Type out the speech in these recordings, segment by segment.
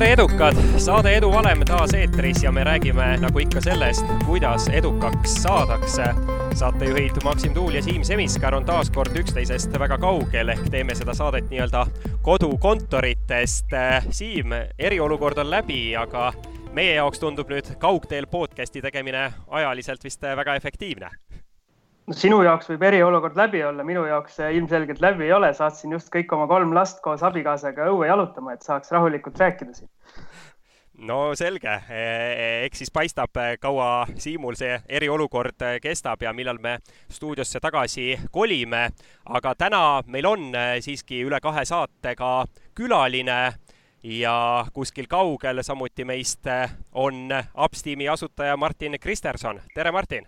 tere, edukad! saade Edu valem taas eetris ja me räägime nagu ikka sellest, kuidas edukaks saadakse. saatejuhid Maksim Tuul ja Siim Semiskar on taas kord üksteisest väga kaugel ehk teeme seda saadet nii-öelda kodukontoritest. Siim, eriolukord on läbi, aga meie jaoks tundub nüüd kaugteel podcast'i tegemine ajaliselt vist väga efektiivne no sinu jaoks võib eriolukord läbi olla, minu jaoks ilmselgelt läbi ei ole, saatsin just kõik oma kolm last koos abikaasaga õue jalutama, et saaks rahulikult rääkida siin. no selge, e, e, eks siis paistab, kaua Siimul see eriolukord kestab ja millal me stuudiosse tagasi kolime. aga täna meil on siiski üle kahe saatega külaline ja kuskil kaugel samuti meist on Upsteami asutaja Martin Kristerson. tere, Martin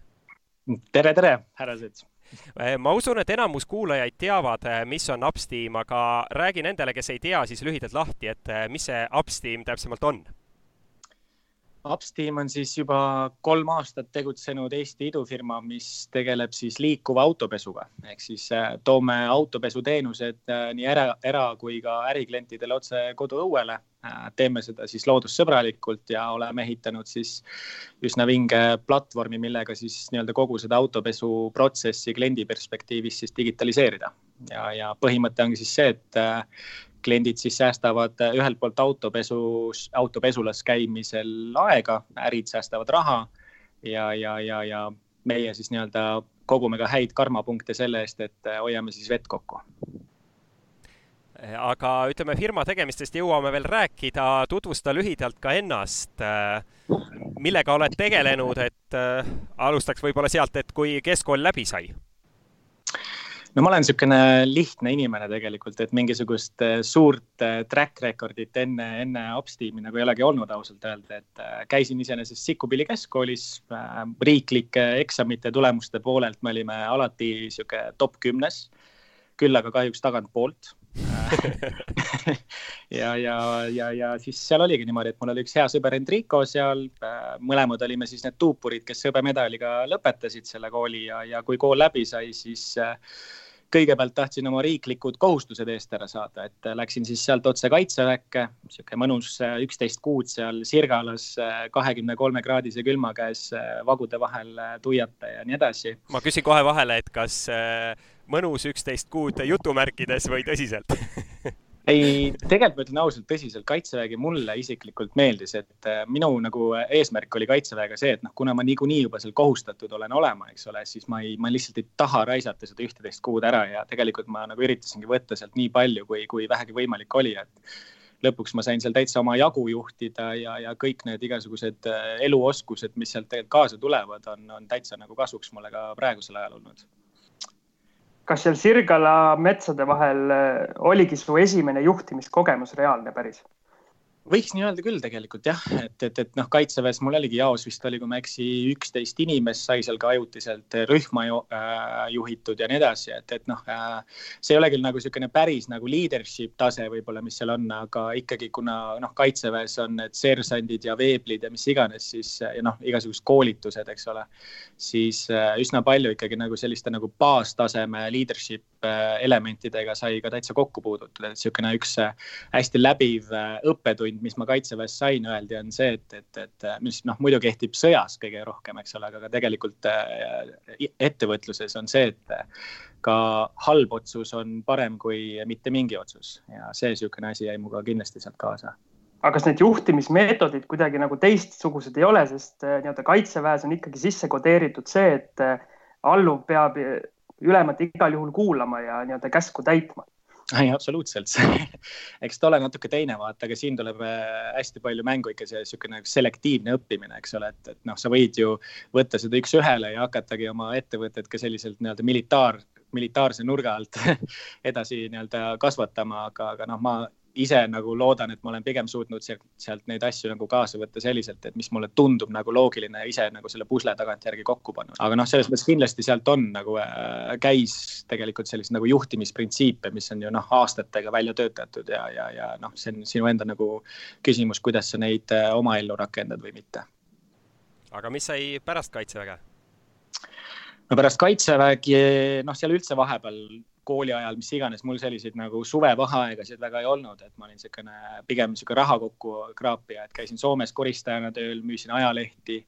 tere, tere, härrased! Eh, ma usun, et enamus kuulajaid teavad, eh, mis on Upsteam, aga räägi nendele, kes ei tea, siis lühidalt lahti, et eh, mis see Upsteam täpsemalt on? Upsteam on siis juba kolm aastat tegutsenud Eesti idufirma, mis tegeleb siis liikuva autopesuga ehk siis toome autopesuteenused nii era, era kui ka äriklientidele otse koduõuele teeme seda siis loodussõbralikult ja oleme ehitanud siis üsna vinge platvormi, millega siis nii-öelda kogu seda autopesuprotsessi kliendi perspektiivist siis digitaliseerida. ja, ja põhimõte ongi siis see, et äh, kliendid siis säästavad äh, ühelt poolt autopesus, autopesulas käimisel aega, ärid säästavad raha ja, ja, ja, ja meie siis nii-öelda kogume ka häid karmapunkte selle eest, et hoiame siis vett kokku aga ütleme, firma tegemistest jõuame veel rääkida, tutvusta lühidalt ka ennast. millega oled tegelenud, et äh, alustaks võib-olla sealt, et kui keskkool läbi sai? no ma olen niisugune lihtne inimene tegelikult, et mingisugust äh, suurt äh, track record'it enne, enne Upsteami nagu ei olegi olnud ausalt öelda, et käisin iseenesest Sikupilli keskkoolis. riiklike eksamite tulemuste poolelt me olime alati niisugune top kümnes, küll aga kahjuks tagantpoolt ja, ja, ja, ja siis seal oligi niimoodi, et mul oli üks hea sõber Enrico seal. mõlemad olime siis need tuupurid, kes hõbemedaliga lõpetasid selle kooli ja, ja kui kool läbi sai, siis äh, kõigepealt tahtsin oma riiklikud kohustused eest ära saada, et läksin siis sealt otse kaitseväkke, sihuke mõnus äh, üksteist kuud seal Sirgalas äh, kahekümne kolme kraadise külma käes vagude vahel tuiata ja nii edasi. ma küsin kohe vahele, et kas mõnus üksteist kuud jutumärkides või tõsiselt? Ei, tegelikult ma ütlen ausalt, tõsiselt, kaitsevägi mulle isiklikult meeldis, et äh, minu nagu eesmärk oli kaitseväega see, et noh, kuna ma niikuinii juba seal kohustatud olen olema, eks ole, siis ma ei, ma lihtsalt ei taha raisata seda ühteteist kuud ära ja tegelikult ma nagu üritasingi võtta sealt nii palju, kui, kui vähegi võimalik oli, et lõpuks ma sain seal täitsa oma jagu juhtida ja, ja kõik need igasugused äh, eluoskused, mis sealt tegelikult kaasa tulevad, on, on täitsa nagu kasuks mulle ka praegusel ajal olnud kas seal Sirgala metsade vahel äh, oligi su esimene juhtimiskogemus reaalne päris? Võiks nii öelda küll tegelikult jah, et, et, et noh, kaitseväes mul oligi jaos vist oli, kui ma ei eksi, üksteist inimest sai seal ka ajutiselt rühma ju, äh, juhitud ja nii edasi, et, et noh äh,, see ei ole küll nagu niisugune päris nagu leadership tase võib-olla, mis seal on, aga ikkagi, kuna noh, kaitseväes on need seersandid ja veeblid ja mis iganes, siis ja noh, igasugused koolitused, eks ole, siis äh, üsna palju ikkagi nagu selliste nagu baastaseme leadership äh, elementidega sai ka täitsa kokku puudutud, et niisugune üks äh, hästi läbiv äh, õppetund õppetund, mis ma kaitseväes sain, öeldi, on see, et, et, et mis noh, muidu kehtib sõjas kõige rohkem, eks ole, aga ka tegelikult äh, ettevõtluses on see, et ka halb otsus on parem kui mitte mingi otsus. Ja see niisugune asi jäi muga kindlasti sealt kaasa. Aga kas need juhtimismeetodid kuidagi nagu teistsugused ei ole, sest äh, nii-öelda kaitseväes on ikkagi sisse kodeeritud see, et äh, alluv peab ülemat igal juhul kuulama ja nii-öelda käsku täitma ei, absoluutselt. Eks ta ole natuke teine vaata, aga siin tuleb äh, hästi palju mängu ikka see niisugune selektiivne õppimine, eks ole, et, et noh, sa võid ju võtta seda üks-ühele ja hakatagi oma ettevõtet ka selliselt nii-öelda militaar, militaarse nurga alt edasi nii-öelda kasvatama, aga, aga noh, ma ise nagu loodan, et ma olen pigem suutnud sealt, sealt neid asju nagu kaasa võtta selliselt, et mis mulle tundub nagu loogiline ise nagu selle pusle tagantjärgi kokku pannud. aga noh, selles mõttes kindlasti sealt on nagu äh, käis tegelikult selliseid nagu juhtimisprintsiipe, mis on ju noh, aastatega välja töötatud ja, ja, ja noh, see on sinu enda nagu küsimus, kuidas sa neid äh, oma ellu rakendad või mitte. aga mis sai pärast kaitseväge? no pärast kaitsevägi, noh, seal üldse vahepeal kooli ajal, mis iganes, mul selliseid nagu suvevaheaegasid väga ei olnud, et ma olin niisugune pigem niisugune raha kokku kraapija, et käisin Soomes koristajana tööl, müüsin ajalehti,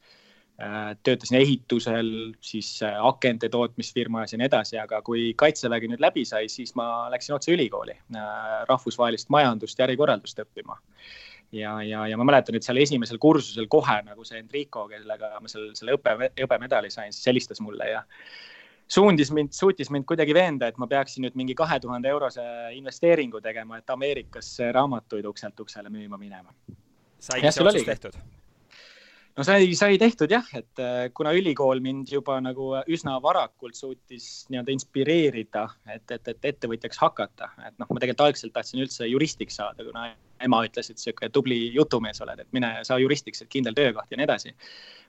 äh, töötasin ehitusel, siis äh, akende tootmisfirmas ja nii edasi, aga kui kaitsevägi nüüd läbi sai, siis ma läksin otse ülikooli rahvusvahelist majandust ja ärikorraldust õppima. Ja, ja, ja ma mäletan, et seal esimesel kursusel kohe nagu see Enrico, kellega ma selle, selle õppe, õppemedali sain, siis helistas mulle ja suundis mind, suutis mind kuidagi veenda, et ma peaksin nüüd mingi kahe tuhande eurose investeeringu tegema, et Ameerikasse raamatuid ukselt uksele müüma minema. saigi see otsus tehtud? no sai, sai tehtud jah, et äh, kuna ülikool mind juba nagu üsna varakult suutis nii-öelda inspireerida, et, et, et ettevõtjaks hakata, et noh, ma tegelikult algselt tahtsin üldse juristiks saada, kuna ema ütles, et sihuke tubli jutumees oled, et mine saa juristiks, et kindel töökoht ja nii edasi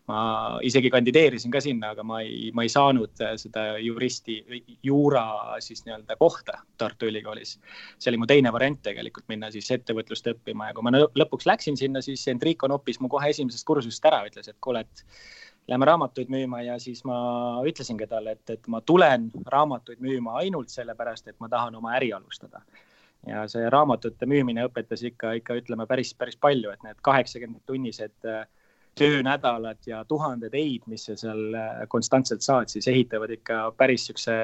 ma isegi kandideerisin ka sinna, aga ma ei, ma ei saanud äh, seda juristi, juura siis nii-öelda kohta Tartu Ülikoolis. see oli mu teine variant tegelikult minna siis ettevõtlust õppima ja kui ma lõpuks läksin sinna, siis Enrico noppis mu kohe esimesest kursusest ära, ütles, et kuule, et lähme raamatuid müüma ja siis ma ütlesingi talle, et, et ma tulen raamatuid müüma ainult sellepärast, et ma tahan oma äri alustada ja see raamatute müümine õpetas ikka, ikka ütleme päris, päris palju, et need kaheksakümmend tunnised äh, töönädalad ja tuhanded ei-d, mis sa seal äh, konstantselt saad, siis ehitavad ikka päris siukse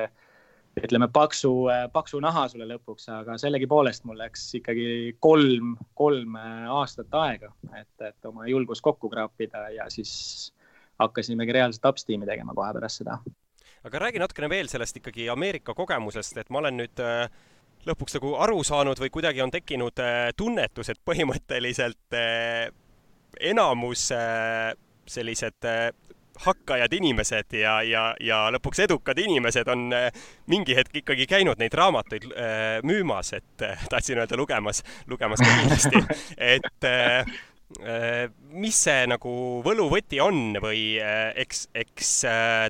ütleme, paksu, äh, paksu naha sulle lõpuks, aga sellegipoolest mul läks ikkagi kolm, kolm äh, aastat aega, et, et oma julgus kokku kraapida ja siis hakkasimegi reaalselt upsteam'i tegema kohe pärast seda. aga räägi natukene veel sellest ikkagi Ameerika kogemusest, et ma olen nüüd lõpuks nagu aru saanud või kuidagi on tekkinud tunnetus, et põhimõtteliselt enamus äh, sellised äh, hakkajad inimesed ja, ja, ja lõpuks edukad inimesed on äh, mingi hetk ikkagi käinud neid raamatuid müümas, et tahtsin öelda lugemas, lugemas ka kindlasti, et mis see nagu võluvõti on või eks, eks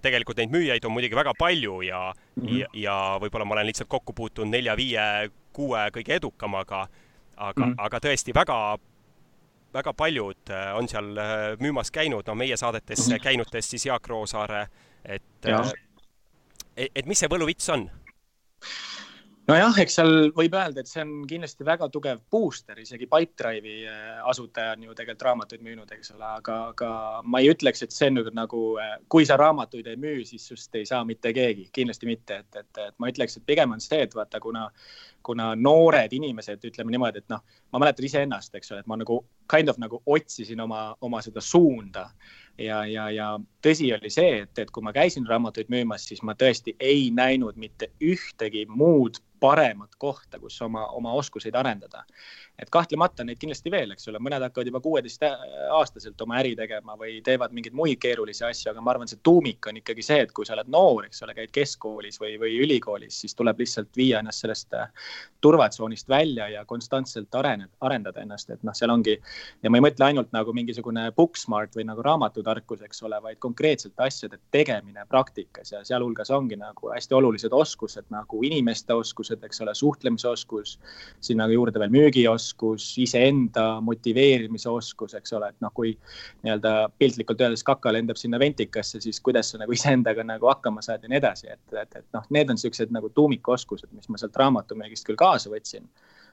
tegelikult neid müüjaid on muidugi väga palju ja mm, -hmm. ja, ja võib-olla ma olen lihtsalt kokku puutunud nelja-viie-kuue kõige edukamaga, aga mm, -hmm. aga tõesti väga väga paljud äh, on seal äh, müümas käinud, no meie saadetes mm -hmm. käinutest siis Jaak Roosaare, et, äh, et, et mis see võluvits on? Nojah, eks seal võib öelda, et see on kindlasti väga tugev booster, isegi Pipedrive'i asutaja on ju tegelikult raamatuid müünud, eks ole, aga, aga ma ei ütleks, et see on nüüd nagu, kui sa raamatuid ei müü, siis sust ei saa mitte keegi, kindlasti mitte, et, et, et ma ütleks, et pigem on see, et vaata, kuna kuna noored inimesed, ütleme niimoodi, et noh, ma mäletan iseennast, eks ole, et ma nagu kind of nagu otsisin oma, oma seda suunda. Ja, ja, ja tõsi oli see, et, et kui ma käisin raamatuid müümas, siis ma tõesti ei näinud mitte ühtegi muud paremat kohta, kus oma, oma oskuseid arendada et kahtlemata neid kindlasti veel, eks ole, mõned hakkavad juba kuueteistaastaselt oma äri tegema või teevad mingeid muid keerulisi asju, aga ma arvan, see tuumik on ikkagi see, et kui sa oled noor, eks ole, käid keskkoolis või, või ülikoolis, siis tuleb lihtsalt viia ennast sellest äh, turvatsoonist välja ja konstantselt areneda, arendada ennast, et noh, seal ongi. ja ma ei mõtle ainult nagu mingisugune book smart või nagu raamatutarkus, eks ole, vaid konkreetselt asjade tegemine praktikas ja sealhulgas ongi nagu hästi olulised oskused nagu inimeste oskused, eks ole, suhtlemisoskus, sinna juurde veel müügioskus oskus, iseenda motiveerimise oskus, eks ole, et noh, kui nii-öelda piltlikult öeldes kaka lendab sinna ventikasse, siis kuidas sa nagu iseendaga nagu hakkama saad ja nii edasi, et, et, et noh, need on siuksed nagu tuumikoskused, mis ma sealt raamatumüügist küll kaasa võtsin.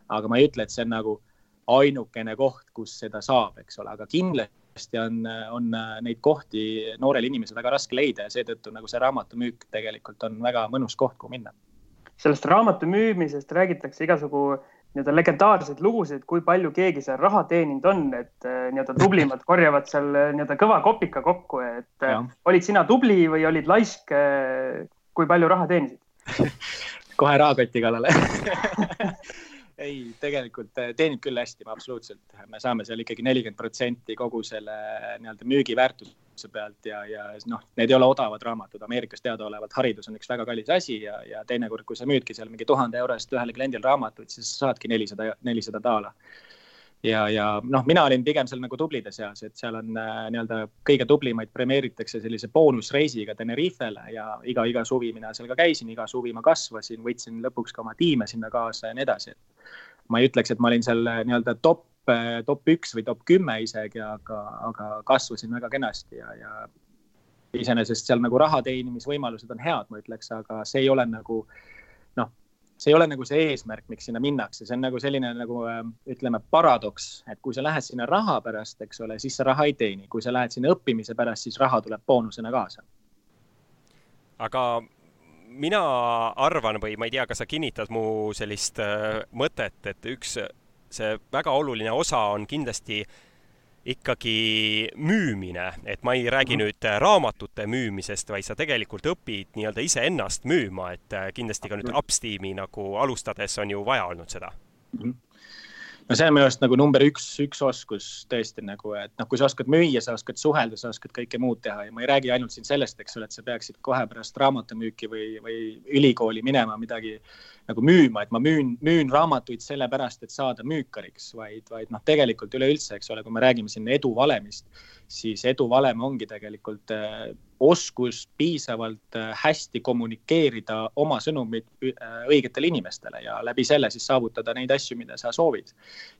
aga ma ei ütle, et see on nagu ainukene koht, kus seda saab, eks ole, aga kindlasti on, on neid kohti noorel inimesel väga raske leida ja seetõttu nagu see raamatumüük tegelikult on väga mõnus koht, kuhu minna. sellest raamatu müümisest räägitakse igasugu nii-öelda legendaarseid lugusid, kui palju keegi seal raha teeninud on, et eh, nii-öelda tublimad korjavad seal eh, nii-öelda kõva kopika kokku, et eh, ja. olid sina tubli või olid laisk? kui palju raha teenisid kohe rahakoti kallale ei, tegelikult teenib küll hästi, absoluutselt, me saame seal ikkagi nelikümmend protsenti kogu selle nii-öelda müügiväärtuse hariduse pealt ja, ja noh, need ei ole odavad raamatud, Ameerikas teadaolevalt haridus on üks väga kallis asi ja, ja teinekord, kui sa müüdki seal mingi tuhande euro eest ühele kliendile raamatuid, siis saadki nelisada, nelisada daala. ja, ja noh, mina olin pigem seal nagu tublide seas, et seal on äh, nii-öelda kõige tublimaid premeeritakse sellise boonusreisiga Tenerifele ja iga, iga suvi mina seal ka käisin, iga suvi ma kasvasin, võtsin lõpuks ka oma tiime sinna kaasa ja nii edasi. ma ei ütleks, et ma olin seal äh, nii-öelda top top, top üks või top kümme isegi, aga, aga kasvasin väga kenasti ja, ja iseenesest seal nagu raha teenimisvõimalused on head, ma ütleks, aga see ei ole nagu noh, see ei ole nagu see eesmärk, miks sinna minnakse, see on nagu selline nagu ütleme, paradoks, et kui sa lähed sinna raha pärast, eks ole, siis sa raha ei teeni, kui sa lähed sinna õppimise pärast, siis raha tuleb boonusena kaasa. aga mina arvan või ma ei tea, kas sa kinnitad mu sellist äh, mõtet, et üks see väga oluline osa on kindlasti ikkagi müümine, et ma ei räägi mm -hmm. nüüd äh, raamatute müümisest, vaid sa tegelikult õpid nii-öelda iseennast müüma, et äh, kindlasti ka nüüd Upsteami nagu alustades on ju vaja olnud seda mm. -hmm no see on minu arust nagu number üks, üks oskus tõesti nagu, et noh, kui sa oskad müüa, sa oskad suhelda, sa oskad kõike muud teha ja ma ei räägi ainult siin sellest, eks ole, et sa peaksid kohe pärast raamatumüüki või, või ülikooli minema midagi nagu müüma, et ma müün, müün raamatuid sellepärast, et saada müükariks, vaid, vaid noh, tegelikult üleüldse, eks ole, kui me räägime siin eduvalemist, siis eduvalem ongi tegelikult äh, oskus piisavalt äh, hästi kommunikeerida oma sõnumit äh, õigetele inimestele ja läbi selle siis saavutada neid asju, mida sa soovid.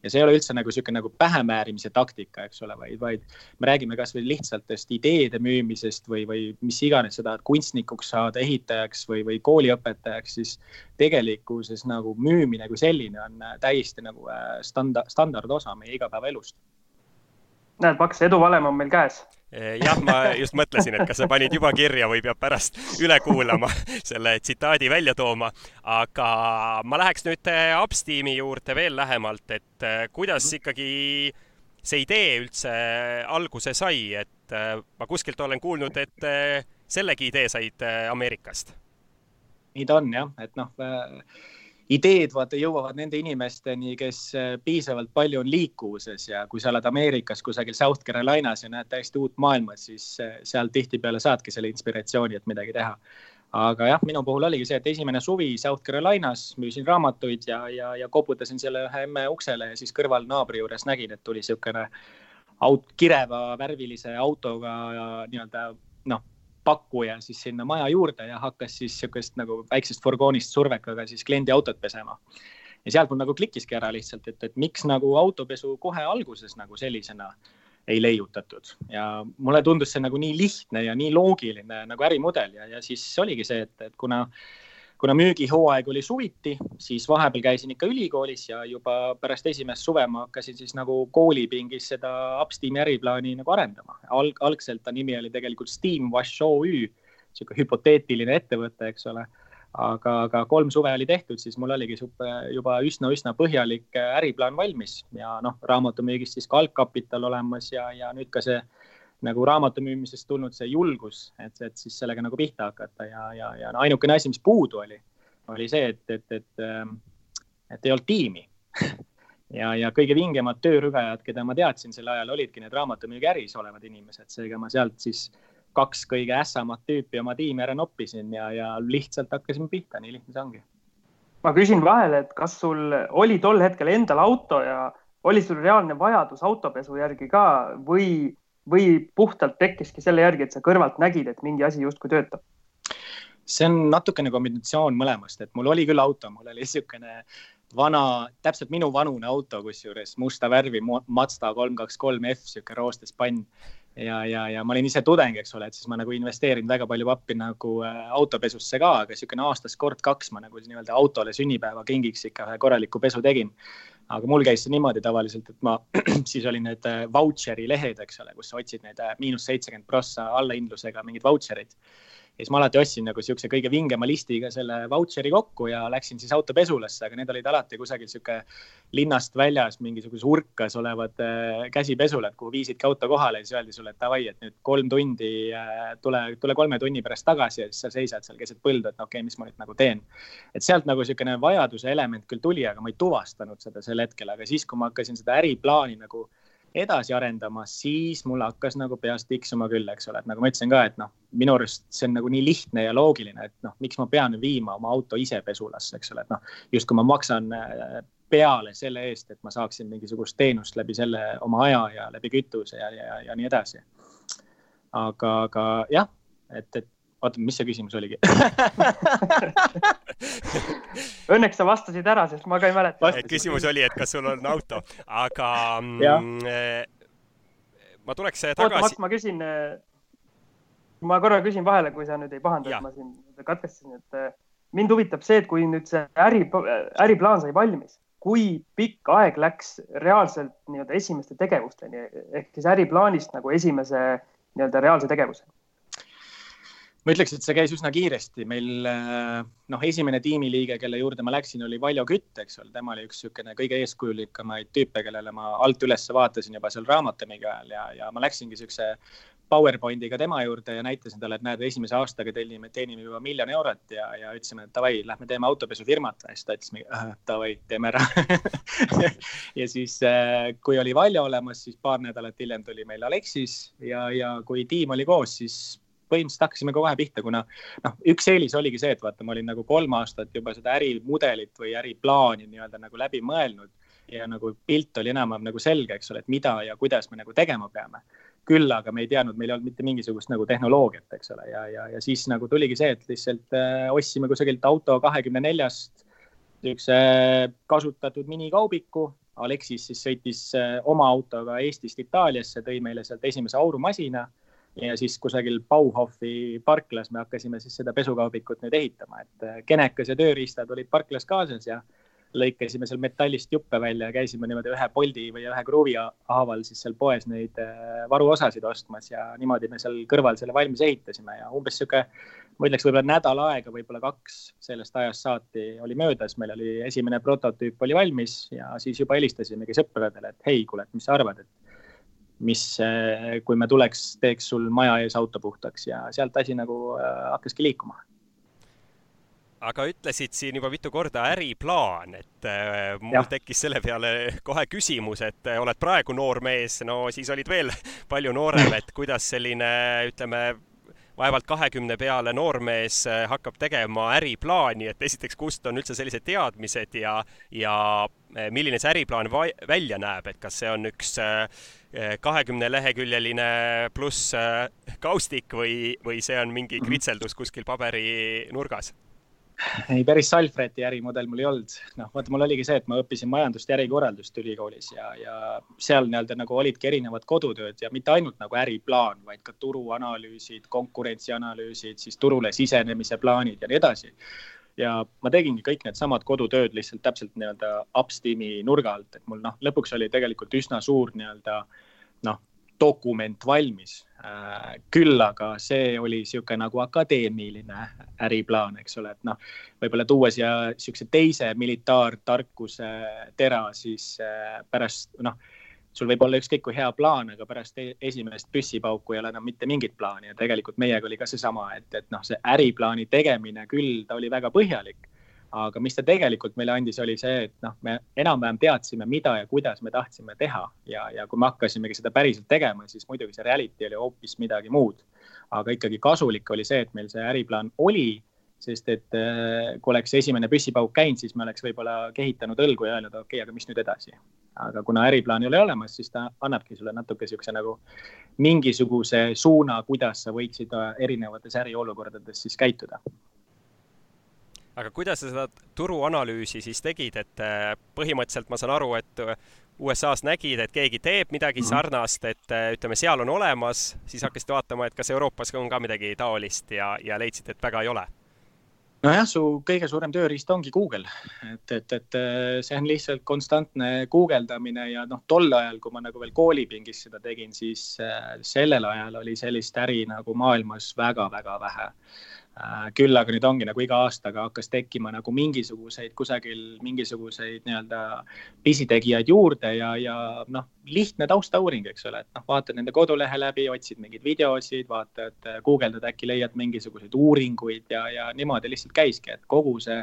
ja see ei ole üldse nagu niisugune nagu pähemäärimise taktika, eks ole, vaid, vaid me räägime kasvõi lihtsaltest ideede müümisest või, või mis iganes sa tahad kunstnikuks saada, ehitajaks või, või kooliõpetajaks, siis tegelikkuses nagu müümine kui selline on äh, täiesti nagu äh, standard, standardosa meie igapäevaelust. näed, Paks, eduvalem on meil käes. Eh, jah, ma just mõtlesin, et kas sa panid juba kirja või peab pärast üle kuulama selle tsitaadi välja tooma. aga ma läheks nüüd äh, Upsteami juurde veel lähemalt, et kuidas ikkagi see idee üldse alguse sai, et ma kuskilt olen kuulnud, et sellegi idee said Ameerikast nii ta on jah, et noh äh, ideed vaata jõuavad nende inimesteni, kes äh, piisavalt palju on liikuvuses ja kui sa oled Ameerikas kusagil South Carolinas ja näed täiesti uut maailma, siis äh, seal tihtipeale saadki selle inspiratsiooni, et midagi teha. aga jah, minu puhul oligi see, et esimene suvi South Carolinas müüsin raamatuid ja, ja, ja koputasin selle ühe emme uksele ja siis kõrval naabri juures nägin, et tuli niisugune aut-, kireva värvilise autoga nii-öelda noh pakkuja siis sinna maja juurde ja hakkas siis niisugust nagu väiksest furgoonist survekaga siis kliendi autot pesema. ja sealt mul nagu klikkiski ära lihtsalt, et, et miks nagu autopesu kohe alguses nagu sellisena ei leiutatud ja mulle tundus see nagu nii lihtne ja nii loogiline nagu ärimudel ja, ja siis oligi see, et, et kuna äh, kuna müügihooaeg oli suviti, siis vahepeal käisin ikka ülikoolis ja juba pärast esimest suve ma hakkasin siis nagu koolipingis seda Upsteami äriplaani nagu arendama Alg. algselt ta nimi oli tegelikult Steam Wash OÜ, sihuke hüpoteetiline ettevõte, eks ole. aga, aga kolm suve oli tehtud, siis mul oligi juba üsna-üsna põhjalik äriplaan valmis ja noh, raamatumüügist siis ka algkapital olemas ja, ja nüüd ka see nagu raamatu müümisest tulnud see julgus, et, et siis sellega nagu pihta hakata ja, ja, ja ainukene asi, mis puudu oli, oli see, et, et, et, ähm, et ei olnud tiimi ja, ja kõige vingemad töörügajad, keda ma teadsin sel ajal, olidki need raamatumüügiäris olevad inimesed, seega ma sealt siis kaks kõige ässamat tüüpi oma tiimi ära noppisin ja, ja lihtsalt hakkasime pihta, nii lihtne see ongi. ma küsin vahele, et kas sul oli tol hetkel endal auto ja oli sul reaalne vajadus autopesu järgi ka või või puhtalt tekkiski selle järgi, et sa kõrvalt nägid, et mingi asi justkui töötab? see on natukene kombinatsioon mõlemast, et mul oli küll auto, mul oli niisugune vana, täpselt minu vanune auto, kusjuures musta värvi Mazda kolm kaks kolm F, niisugune roostes pann. ja, ja, ja ma olin ise tudeng, eks ole, et siis ma nagu investeerinud väga palju pappi nagu äh, autopesusse ka, aga niisugune aastas kord kaks ma nagu nii-öelda autole sünnipäevakingiks ikka ühe korraliku pesu tegin aga mul käis see niimoodi tavaliselt, et ma siis olin need äh, vautšeri lehed, eks ole, kus sa otsid neid äh, miinus seitsekümmend prossa allahindlusega mingeid vautšereid ja siis ma alati ostsin nagu siukse kõige vingema listiga selle vautšeri kokku ja läksin siis autopesulasse, aga need olid alati kusagil sihuke linnast väljas mingisuguses urkas olevad äh, käsipesulad, kuhu viisidki auto kohale ja siis öeldi sulle, et davai, et nüüd kolm tundi äh,, tule, tule kolme tunni pärast tagasi ja siis sa seisad seal keset põldu, et no okei okay,, mis ma nüüd nagu teen. et sealt nagu niisugune vajaduse element küll tuli, aga ma ei tuvastanud seda sel hetkel, aga siis, kui ma hakkasin seda äriplaani nagu edasi arendama, siis mul hakkas nagu peas tiksuma küll, eks ole, et nagu ma ütlesin ka, et noh, minu arust see on nagu nii lihtne ja loogiline, et noh, miks ma pean viima oma auto ise pesulasse, eks ole, et noh, justkui ma maksan äh, peale selle eest, et ma saaksin mingisugust teenust läbi selle oma aja ja läbi kütuse ja, ja, ja nii edasi. aga, aga jah, et, et oota, mis see küsimus oligi Õnneks sa vastasid ära, sest ma ka ei mäleta. küsimus oli, et kas sul on auto, aga mm, eh, ma tuleks tagasi. ma küsin, eh, ma korra küsin vahele, kui sa nüüd ei pahanda, et ma siin katkestasin, et eh, mind huvitab see, et kui nüüd see äri, äriplaan sai valmis, kui pikk aeg läks reaalselt nii-öelda esimeste tegevusteni ehk siis äriplaanist nagu esimese nii-öelda reaalse tegevuseni? Ma ütleks, et see käis üsna kiiresti, meil äh, noh, esimene tiimiliige, kelle juurde ma läksin, oli Valjo Kütt, eks ole, tema oli üks niisugune kõige eeskujulikamaid tüüpe, kellele ma alt üles vaatasin juba seal Raamatamiga ajal ja, ja ma läksingi niisuguse PowerPointiga tema juurde ja näitasin talle, et näed, esimese aastaga teenime, teenime juba miljon eurot ja, ja ütlesime, et davai, lähme teeme autopesufirmat. ja siis ta ütles äh,, davai, teeme ära. Ja siis, äh, kui oli Valjo olemas, siis paar nädalat hiljem tuli meil Aleksis ja, ja kui tiim oli koos, siis põhimõtteliselt hakkasime kohe pihta, kuna noh, üks eelis oligi see, et vaata, ma olin nagu kolm aastat juba seda ärimudelit või äriplaani nii-öelda nagu läbi mõelnud ja nagu pilt oli enam-vähem nagu selge, eks ole, et mida ja kuidas me nagu tegema peame. küll aga me ei teadnud, meil ei olnud mitte mingisugust nagu tehnoloogiat, eks ole, ja, ja, ja siis nagu tuligi see, et lihtsalt äh, ostsime kusagilt auto kahekümne neljast niisuguse kasutatud minikaubiku. Aleksis siis sõitis äh, oma autoga Eestist Itaaliasse, tõi meile sealt esimese aurumasina ja siis kusagil Bauhofi parklas me hakkasime siis seda pesukaubikut nüüd ehitama, et äh, kenekas ja tööriistad olid parklas kaasas ja lõikasime seal metallist juppe välja ja käisime niimoodi ühe poldi või ühe kruvi haaval siis seal poes neid äh, varuosasid ostmas ja niimoodi me seal kõrval selle valmis ehitasime ja umbes sihuke, ma ütleks võib-olla nädal aega, võib-olla kaks sellest ajast saati oli möödas, meil oli esimene prototüüp oli valmis ja siis juba helistasimegi sõpradele, et hei, kuule, et mis sa arvad, et mis, eh, kui me tuleks, teeks sul maja ees auto puhtaks ja sealt asi nagu eh, hakkaski liikuma. aga ütlesid siin juba mitu korda äriplaan, et äh, mul tekkis selle peale kohe küsimus, et oled praegu noor mees, no siis olid veel palju noorem, et kuidas selline, ütleme, vaevalt kahekümne peale noormees hakkab tegema äriplaani, et esiteks, kust on üldse sellised teadmised ja, ja milline see äriplaan välja näeb, et kas see on üks äh, kahekümne leheküljeline pluss äh, kaustik või, või see on mingi mhm. kritseldus kuskil paberinurgas? Ei, päris Salfreti ärimudel mul ei olnud. noh, vaata, mul oligi see, et ma õppisin majandust ja ärikorraldust ülikoolis ja, ja seal nii-öelda nagu olidki erinevad kodutööd ja mitte ainult nagu äriplaan, vaid ka turuanalüüsid, konkurentsianalüüsid, siis turule sisenemise plaanid ja nii edasi ja ma tegingi kõik needsamad kodutööd lihtsalt täpselt nii-öelda upstream'i nurga alt, et mul noh, lõpuks oli tegelikult üsna suur nii-öelda noh, dokument valmis. Äh, küll aga see oli niisugune nagu akadeemiline äriplaan, eks ole, et noh, võib-olla tuua siia niisuguse teise militaartarkuse tera, siis äh, pärast noh sul võib olla ükskõik kui hea plaan, aga pärast e-, esimest püssipauku ei ole enam mitte mingit plaani ja tegelikult meiega oli ka seesama, et, et noh, see äriplaani tegemine küll, ta oli väga põhjalik. Aga mis ta tegelikult meile andis, oli see, et noh, me enam-vähem teadsime, mida ja kuidas me tahtsime teha ja, ja kui me hakkasimegi seda päriselt tegema, siis muidugi see reality oli hoopis midagi muud. aga ikkagi kasulik oli see, et meil see äriplaan oli sest et äh, kui oleks esimene püssipauk käinud, siis me oleks võib-olla kehitanud õlgu ja öelnud, okei okay,, aga mis nüüd edasi. aga kuna äriplaani ei ole olemas, siis ta annabki sulle natuke niisuguse nagu mingisuguse suuna, kuidas sa võiksid äh, erinevates äriolukordades siis käituda. Aga kuidas sa seda turuanalüüsi siis tegid, et äh, põhimõtteliselt ma saan aru, et USA-s nägid, et keegi teeb midagi mhm. sarnast, et ütleme, seal on olemas, siis hakkasid vaatama, et kas Euroopas on ka midagi taolist ja, ja leidsid, et väga ei ole? Nojah, su kõige suurem tööriist ongi Google, et, et, et äh, see on lihtsalt konstantne guugeldamine ja noh, tol ajal, kui ma nagu veel koolipingis seda tegin, siis äh, sellel ajal oli sellist äri nagu maailmas väga-väga vähe. Äh, küll aga nüüd ongi nagu iga aastaga hakkas tekkima nagu mingisuguseid kusagil mingisuguseid nii-öelda pisitegijaid juurde ja, ja noh, lihtne taustauuring, eks ole, et noh, vaatad nende kodulehe läbi, otsid mingeid videosid, vaatad, guugeldad, äkki leiad mingisuguseid uuringuid ja, ja niimoodi lihtsalt käiski, et kogu see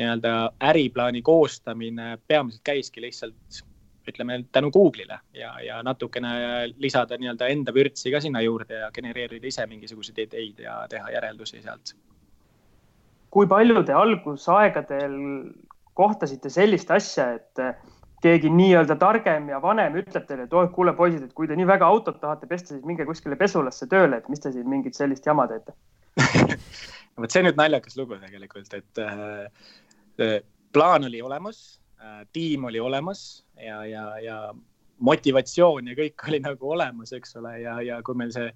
nii-öelda äriplaani koostamine peamiselt käiski lihtsalt ütleme tänu Google'ile ja, ja natukene lisada nii-öelda enda vürtsi ka sinna juurde ja genereerida ise mingisuguseid ideid ja teha järeldusi sealt. kui palju te algusaegadel kohtasite sellist asja, et keegi nii-öelda targem ja vanem ütleb teile, et oh, kuule, poisid, et kui te nii väga autot tahate pesta, siis minge kuskile pesulasse tööle, et mis te siin mingit sellist jama teete vot see on nüüd naljakas lugu tegelikult, et äh, plaan oli olemas tiim oli olemas ja, ja, ja motivatsioon ja kõik oli nagu olemas, eks ole, ja, ja kui meil see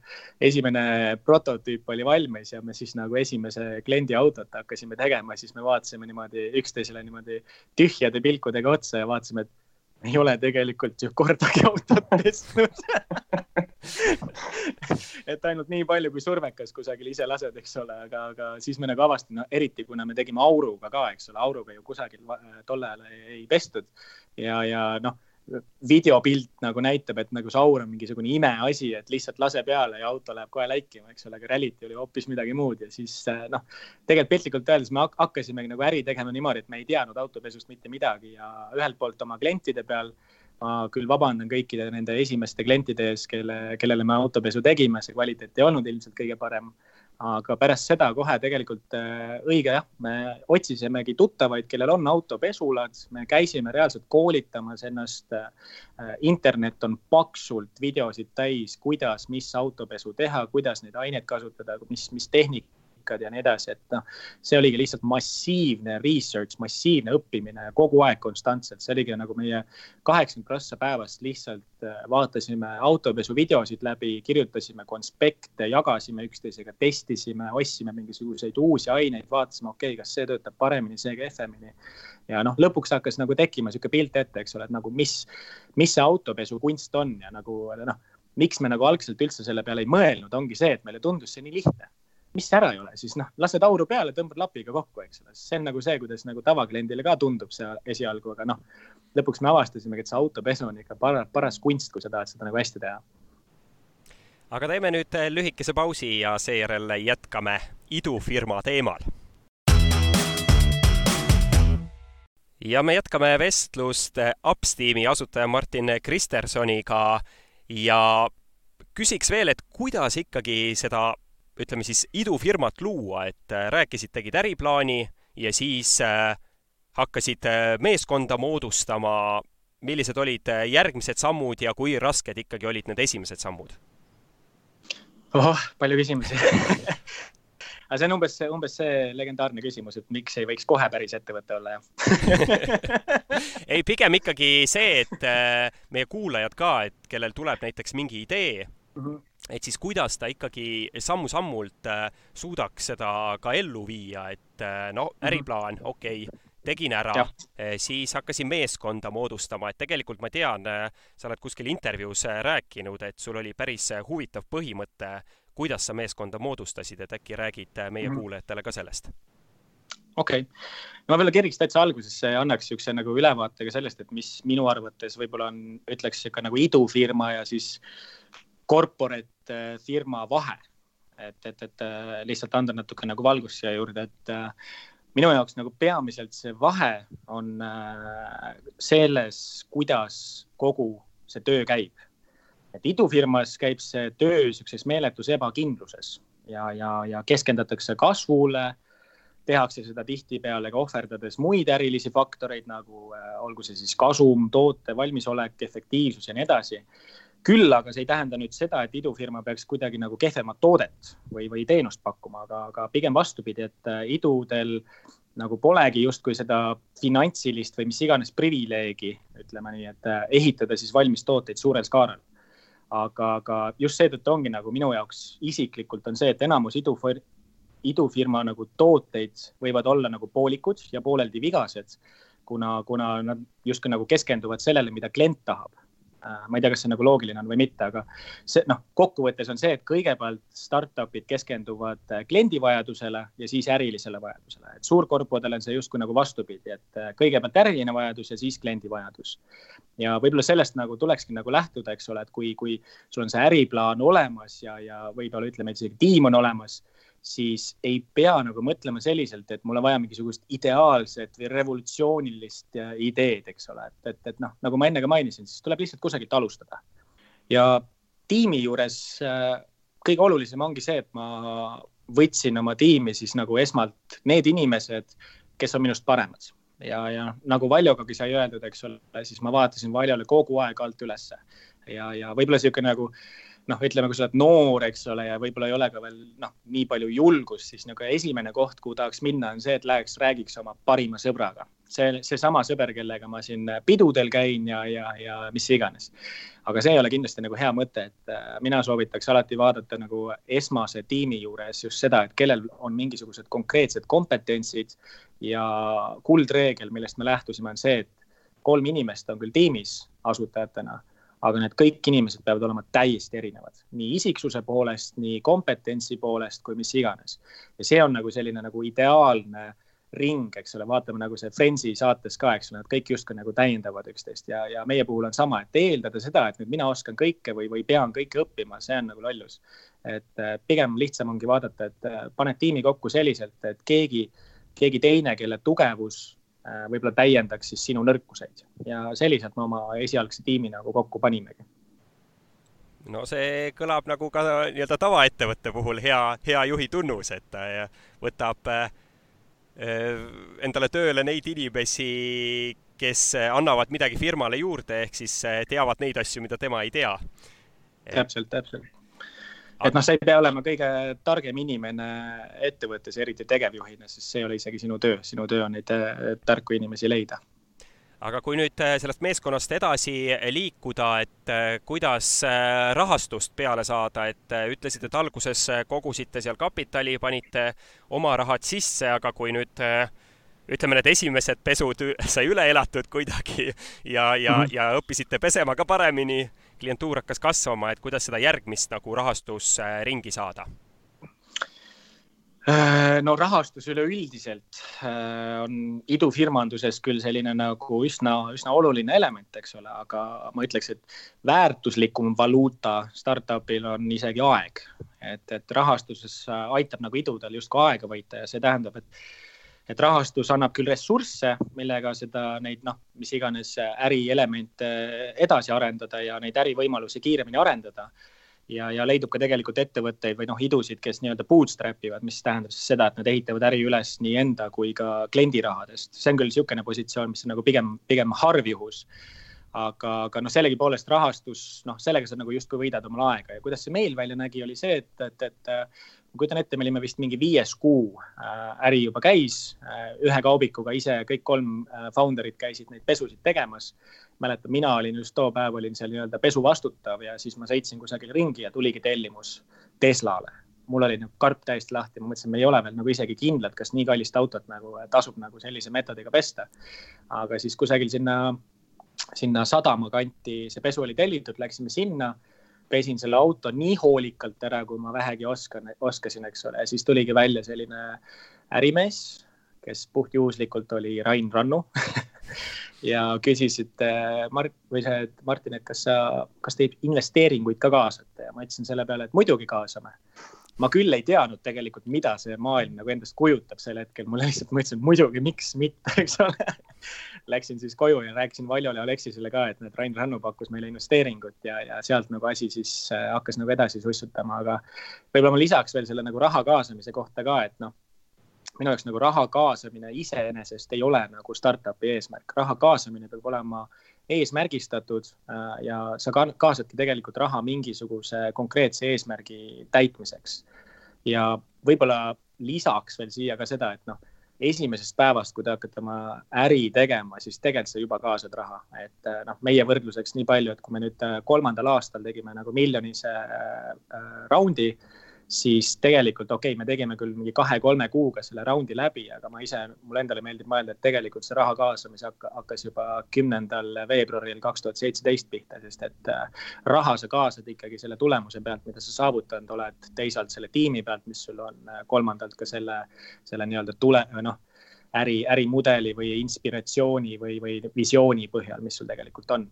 esimene prototüüp oli valmis ja me siis nagu esimese kliendi autot hakkasime tegema, siis me vaatasime niimoodi üksteisele niimoodi tühjade pilkudega otsa ja vaatasime, et ei ole tegelikult ju kordagi autot pesnud et ainult nii palju, kui survekas kusagil ise lased, eks ole, aga, aga siis me nagu avastasime no,, eriti kuna me tegime auruga ka, eks ole, auruga ju kusagil tol ajal ei, pestud. Ja, ja noh videopilt nagu näitab, et nagu see aur on mingisugune imeasi, et lihtsalt lase peale ja auto läheb kohe läikima, eks ole, aga Reality oli hoopis midagi muud ja siis eh, noh, tegelikult piltlikult öeldes me hakkasimegi nagu äri tegema niimoodi, et me ei teadnud autopesust mitte midagi ja ühelt poolt oma klientide peal ma küll vabandan kõikide nende esimeste klientide ees, kelle, kellele me autopesu tegime, see kvaliteet ei olnud ilmselt kõige parem aga pärast seda kohe tegelikult äh, õige jah, me otsisimegi tuttavaid, kellel on autopesulad, me käisime reaalselt koolitamas ennast. Äh, internet on paksult videosid täis, kuidas, mis autopesu teha, kuidas neid aineid kasutada, mis, mis tehnik tehnikad ja nii edasi, et noh, see oligi lihtsalt massiivne research, massiivne õppimine kogu aeg konstantselt, see oligi nagu meie kaheksakümmend prossa päevast lihtsalt äh, vaatasime autopesu videosid läbi, kirjutasime konspekte, jagasime üksteisega, testisime, ostsime mingisuguseid uusi aineid, vaatasime, okei okay,, kas see töötab paremini, see kehvemini. ja noh, lõpuks hakkas nagu tekkima niisugune pilt ette, eks ole, et nagu mis, mis see autopesu kunst on ja nagu noh miks me nagu algselt üldse selle peale ei mõelnud, ongi see, et meile tundus see nii lihtne mis ära ei ole, siis noh, lased auru peale, tõmbad lapiga kokku, eks ole, see on nagu see, kuidas nagu tavakliendile ka tundub see esialgu, aga noh, lõpuks me avastasimegi, et see autopesu on ikka paras, paras kunst, kui sa tahad seda nagu hästi teha. aga teeme nüüd lühikese pausi ja seejärel jätkame idufirma teemal. ja me jätkame vestlust Upsteami asutaja Martin Kristersoniga ja küsiks veel, et kuidas ikkagi seda ütleme siis idufirmat luua, et äh, rääkisid, tegid äriplaani ja siis äh, hakkasid äh, meeskonda moodustama. millised olid järgmised sammud ja kui rasked ikkagi olid need esimesed sammud? oh, palju küsimusi aga see on umbes, umbes see legendaarne küsimus, et miks ei võiks kohe päris ettevõte olla, jah ei, pigem ikkagi see, et meie kuulajad ka, et kellel tuleb näiteks mingi idee mm, -hmm et siis kuidas ta ikkagi sammu-sammult äh, suudaks seda ka ellu viia, et äh, no mhm. äriplaan, okei okay,, tegin ära, äh, siis hakkasin meeskonda moodustama, et tegelikult ma tean, sa oled kuskil intervjuus rääkinud, et sul oli päris huvitav põhimõte, kuidas sa meeskonda moodustasid, et äkki räägid meie -hmm. kuulajatele ka sellest? okei okay., ma võib-olla keriks täitsa algusesse ja annaks niisuguse nagu ülevaate ka sellest, et mis minu arvates võib-olla on, ütleks ikka nagu idufirma ja siis corporate äh, firma vahe. et, et, et äh, lihtsalt anda natuke nagu valgust siia juurde, et äh, minu jaoks nagu peamiselt see vahe on selles, kuidas kogu see töö käib. et idufirmas käib see töö niisuguses meeletus ebakindluses ja, ja, ja keskendatakse kasvule tehakse seda tihtipeale ka ohverdades muid ärilisi faktoreid nagu äh, olgu see siis kasum, toote valmisolek, efektiivsus ja nii edasi küll aga see ei tähenda nüüd seda, et idufirma peaks kuidagi nagu kehvemat toodet või, või teenust pakkuma, aga, aga pigem vastupidi, et äh, idudel nagu polegi justkui seda finantsilist või mis iganes privileegi, ütleme nii, et äh, ehitada siis valmis tooteid suurel skaalal. aga, aga just seetõttu ongi nagu minu jaoks isiklikult on see, et enamus idufir-, idufirma nagu tooteid võivad olla nagu poolikud ja pooleldi vigased, kuna, kuna nad justkui nagu keskenduvad sellele, mida klient tahab ma ei tea, kas see nagu loogiline on või mitte, aga see noh, kokkuvõttes on see, et kõigepealt startup'id keskenduvad äh, kliendi vajadusele ja siis ärilisele vajadusele, et suurkorpodel on see justkui nagu vastupidi, et äh, kõigepealt äriline vajadus ja siis kliendi vajadus. ja võib-olla sellest nagu tulekski nagu lähtuda, eks ole, et kui, kui sul on see äriplaan olemas ja, ja võib-olla ütleme, et isegi tiim on olemas siis ei pea nagu mõtlema selliselt, et mul on vaja mingisugust ideaalset või revolutsioonilist äh, ideed, eks ole, et, et, et noh, nagu ma enne ka mainisin, siis tuleb lihtsalt kusagilt alustada. ja tiimi juures äh, kõige olulisem ongi see, et ma võtsin oma tiimi siis nagu esmalt need inimesed, kes on minust paremad. Ja, ja nagu Valjogagi sai öeldud, eks ole, siis ma vaatasin Valjole kogu aeg alt ülesse. Ja, ja võib-olla niisugune nagu noh, ütleme, kui sa oled noor, eks ole, ja võib-olla ei ole ka veel noh, nii palju julgust, siis nagu esimene koht, kuhu tahaks minna, on see, et läheks, räägiks oma parima sõbraga. see, seesama sõber, kellega ma siin pidudel käin ja, ja, ja mis iganes. aga see ei ole kindlasti nagu hea mõte, et äh, mina soovitaks alati vaadata nagu esmase tiimi juures just seda, et kellel on mingisugused konkreetsed kompetentsid ja kuldreegel, millest me lähtusime, on see, et kolm inimest on küll tiimis asutajatena aga need kõik inimesed peavad olema täiesti erinevad, nii isiksuse poolest, nii kompetentsi poolest kui mis iganes. ja see on nagu selline nagu ideaalne ring, eks ole, vaatame nagu see Friendsi saates ka, eks ole, nad kõik justkui nagu täiendavad üksteist ja, ja meie puhul on sama, et eeldada seda, et nüüd mina oskan kõike või, või pean kõike õppima, see on nagu lollus. et äh, pigem lihtsam ongi vaadata, et äh, paned tiimi kokku selliselt, et keegi, keegi teine, kelle tugevus võib-olla täiendaks siis sinu nõrkuseid ja selliselt me oma esialgse tiimi nagu kokku panimegi. no see kõlab nagu ka nii-öelda tavaettevõtte puhul hea, hea juhi tunnus, et ta võtab äh, endale tööle neid inimesi, kes annavad midagi firmale juurde, ehk siis äh, teavad neid asju, mida tema ei tea. täpselt, täpselt et noh, sa ei pea olema kõige targem inimene ettevõttes, eriti tegevjuhina, sest see ei ole isegi sinu töö, sinu töö on neid äh, tarku inimesi leida aga kui nüüd äh, sellest meeskonnast edasi liikuda, et äh, kuidas rahastust peale saada, et ütlesid, et alguses kogusite seal kapitali, panite oma rahad sisse, aga kui nüüd ütleme, need esimesed pesud sai üle elatud kuidagi ja, ja mm, -hmm. ja õppisite pesema ka paremini klientuur hakkas kasvama, et kuidas seda järgmist nagu rahastusringi saada? Äh, no rahastus üleüldiselt äh, on idufirmanduses küll selline nagu üsna, üsna oluline element, eks ole, aga ma ütleks, et väärtuslikum valuuta startup'il on isegi aeg. et, et rahastuses aitab nagu idudel justkui aega võita ja see tähendab, et et rahastus annab küll ressursse, millega seda, neid noh, mis iganes ärielemente edasi arendada ja neid ärivõimalusi kiiremini arendada. ja, ja leidub ka tegelikult ettevõtteid või noh, idusid, kes nii-öelda bootstrap ivad, mis tähendab siis seda, et nad ehitavad äri üles nii enda kui ka kliendi rahadest. see on küll niisugune positsioon, mis on nagu pigem, pigem harvjuhus aga, aga noh, sellegipoolest rahastus, noh, sellega sa nagu justkui võidad omal aega ja kuidas see meil välja nägi, oli see, et, et, et ma kujutan ette, me olime vist mingi viies kuu äh, äri juba käis, äh, ühe kaubikuga ise kõik kolm äh, founder'it käisid neid pesusid tegemas. mäletan, mina olin just too päev olin seal nii-öelda pesu vastutav ja siis ma sõitsin kusagil ringi ja tuligi tellimus Teslale. mul oli nagu karp täiesti lahti, ma mõtlesin, me ei ole veel nagu isegi kindlad, kas nii kallist autot nagu tasub nagu sellise meetodiga pesta. aga siis kusagil sinna, sinna sadama kanti see pesu oli tellitud, läksime sinna pesin selle auto nii hoolikalt ära, kui ma vähegi oskan, oskasin, eks ole, siis tuligi välja selline ärimees, kes puhtjuhuslikult oli Rain Rannu ja küsis, et Mart või see, et Martin, et kas sa, kas te investeeringuid ka kaasate ja ma ütlesin selle peale, et muidugi kaasame. ma küll ei teadnud tegelikult, mida see maailm nagu endast kujutab sel hetkel, mulle lihtsalt, ma ütlesin, et muidugi, miks mitte, eks ole läksin siis koju ja rääkisin Valjole ja Alexisele ka, et näed, Rain Rannu pakkus meile investeeringut ja, ja sealt nagu asi siis äh, hakkas nagu edasi sussutama, aga võib-olla ma lisaks veel selle nagu raha kaasamise kohta ka, et noh, minu jaoks nagu raha kaasamine iseenesest ei ole nagu startup'i eesmärk, raha kaasamine peab olema eesmärgistatud äh, ja sa kaasadki tegelikult raha mingisuguse konkreetse eesmärgi täitmiseks. ja võib-olla lisaks veel siia ka seda, et noh esimesest päevast, kui te hakkate oma äri tegema, siis tegelikult sa juba kaasad raha, et äh, noh, meie võrdluseks nii palju, et kui me nüüd äh, kolmandal aastal tegime nagu miljonise äh, äh raundi äh, siis tegelikult okei okay,, me tegime küll mingi kahe-kolme kuuga selle raundi läbi, aga ma ise, mulle endale meeldib mõelda, et tegelikult see raha kaasamise hakkas juba kümnendal veebruaril kaks tuhat seitseteist pihta, sest et äh, raha sa kaasad ikkagi selle tulemuse pealt, mida sa saavutanud oled, teisalt selle tiimi pealt, mis sul on, äh, kolmandalt ka selle, selle nii-öelda tule, noh, äri, ärimudeli või inspiratsiooni või, või visiooni põhjal, mis sul tegelikult on.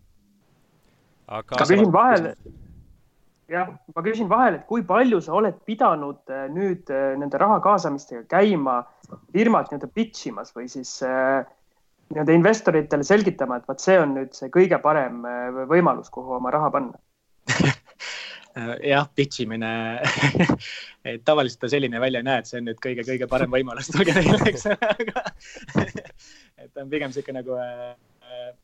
aga ma küsin vahele jah, ma küsin vahele, et kui palju sa oled pidanud äh, nüüd äh, nende raha kaasamistega käima firmat nii-öelda pitch imas või siis äh, nii-öelda investoritele selgitama, et vot see on nüüd see kõige parem võimalus, kuhu oma raha panna? Jah, pitch imine et tavaliselt ta selline välja ei näe, et see on nüüd kõige-kõige parem võimalus, tulge teile, eks et ta on pigem sihuke nagu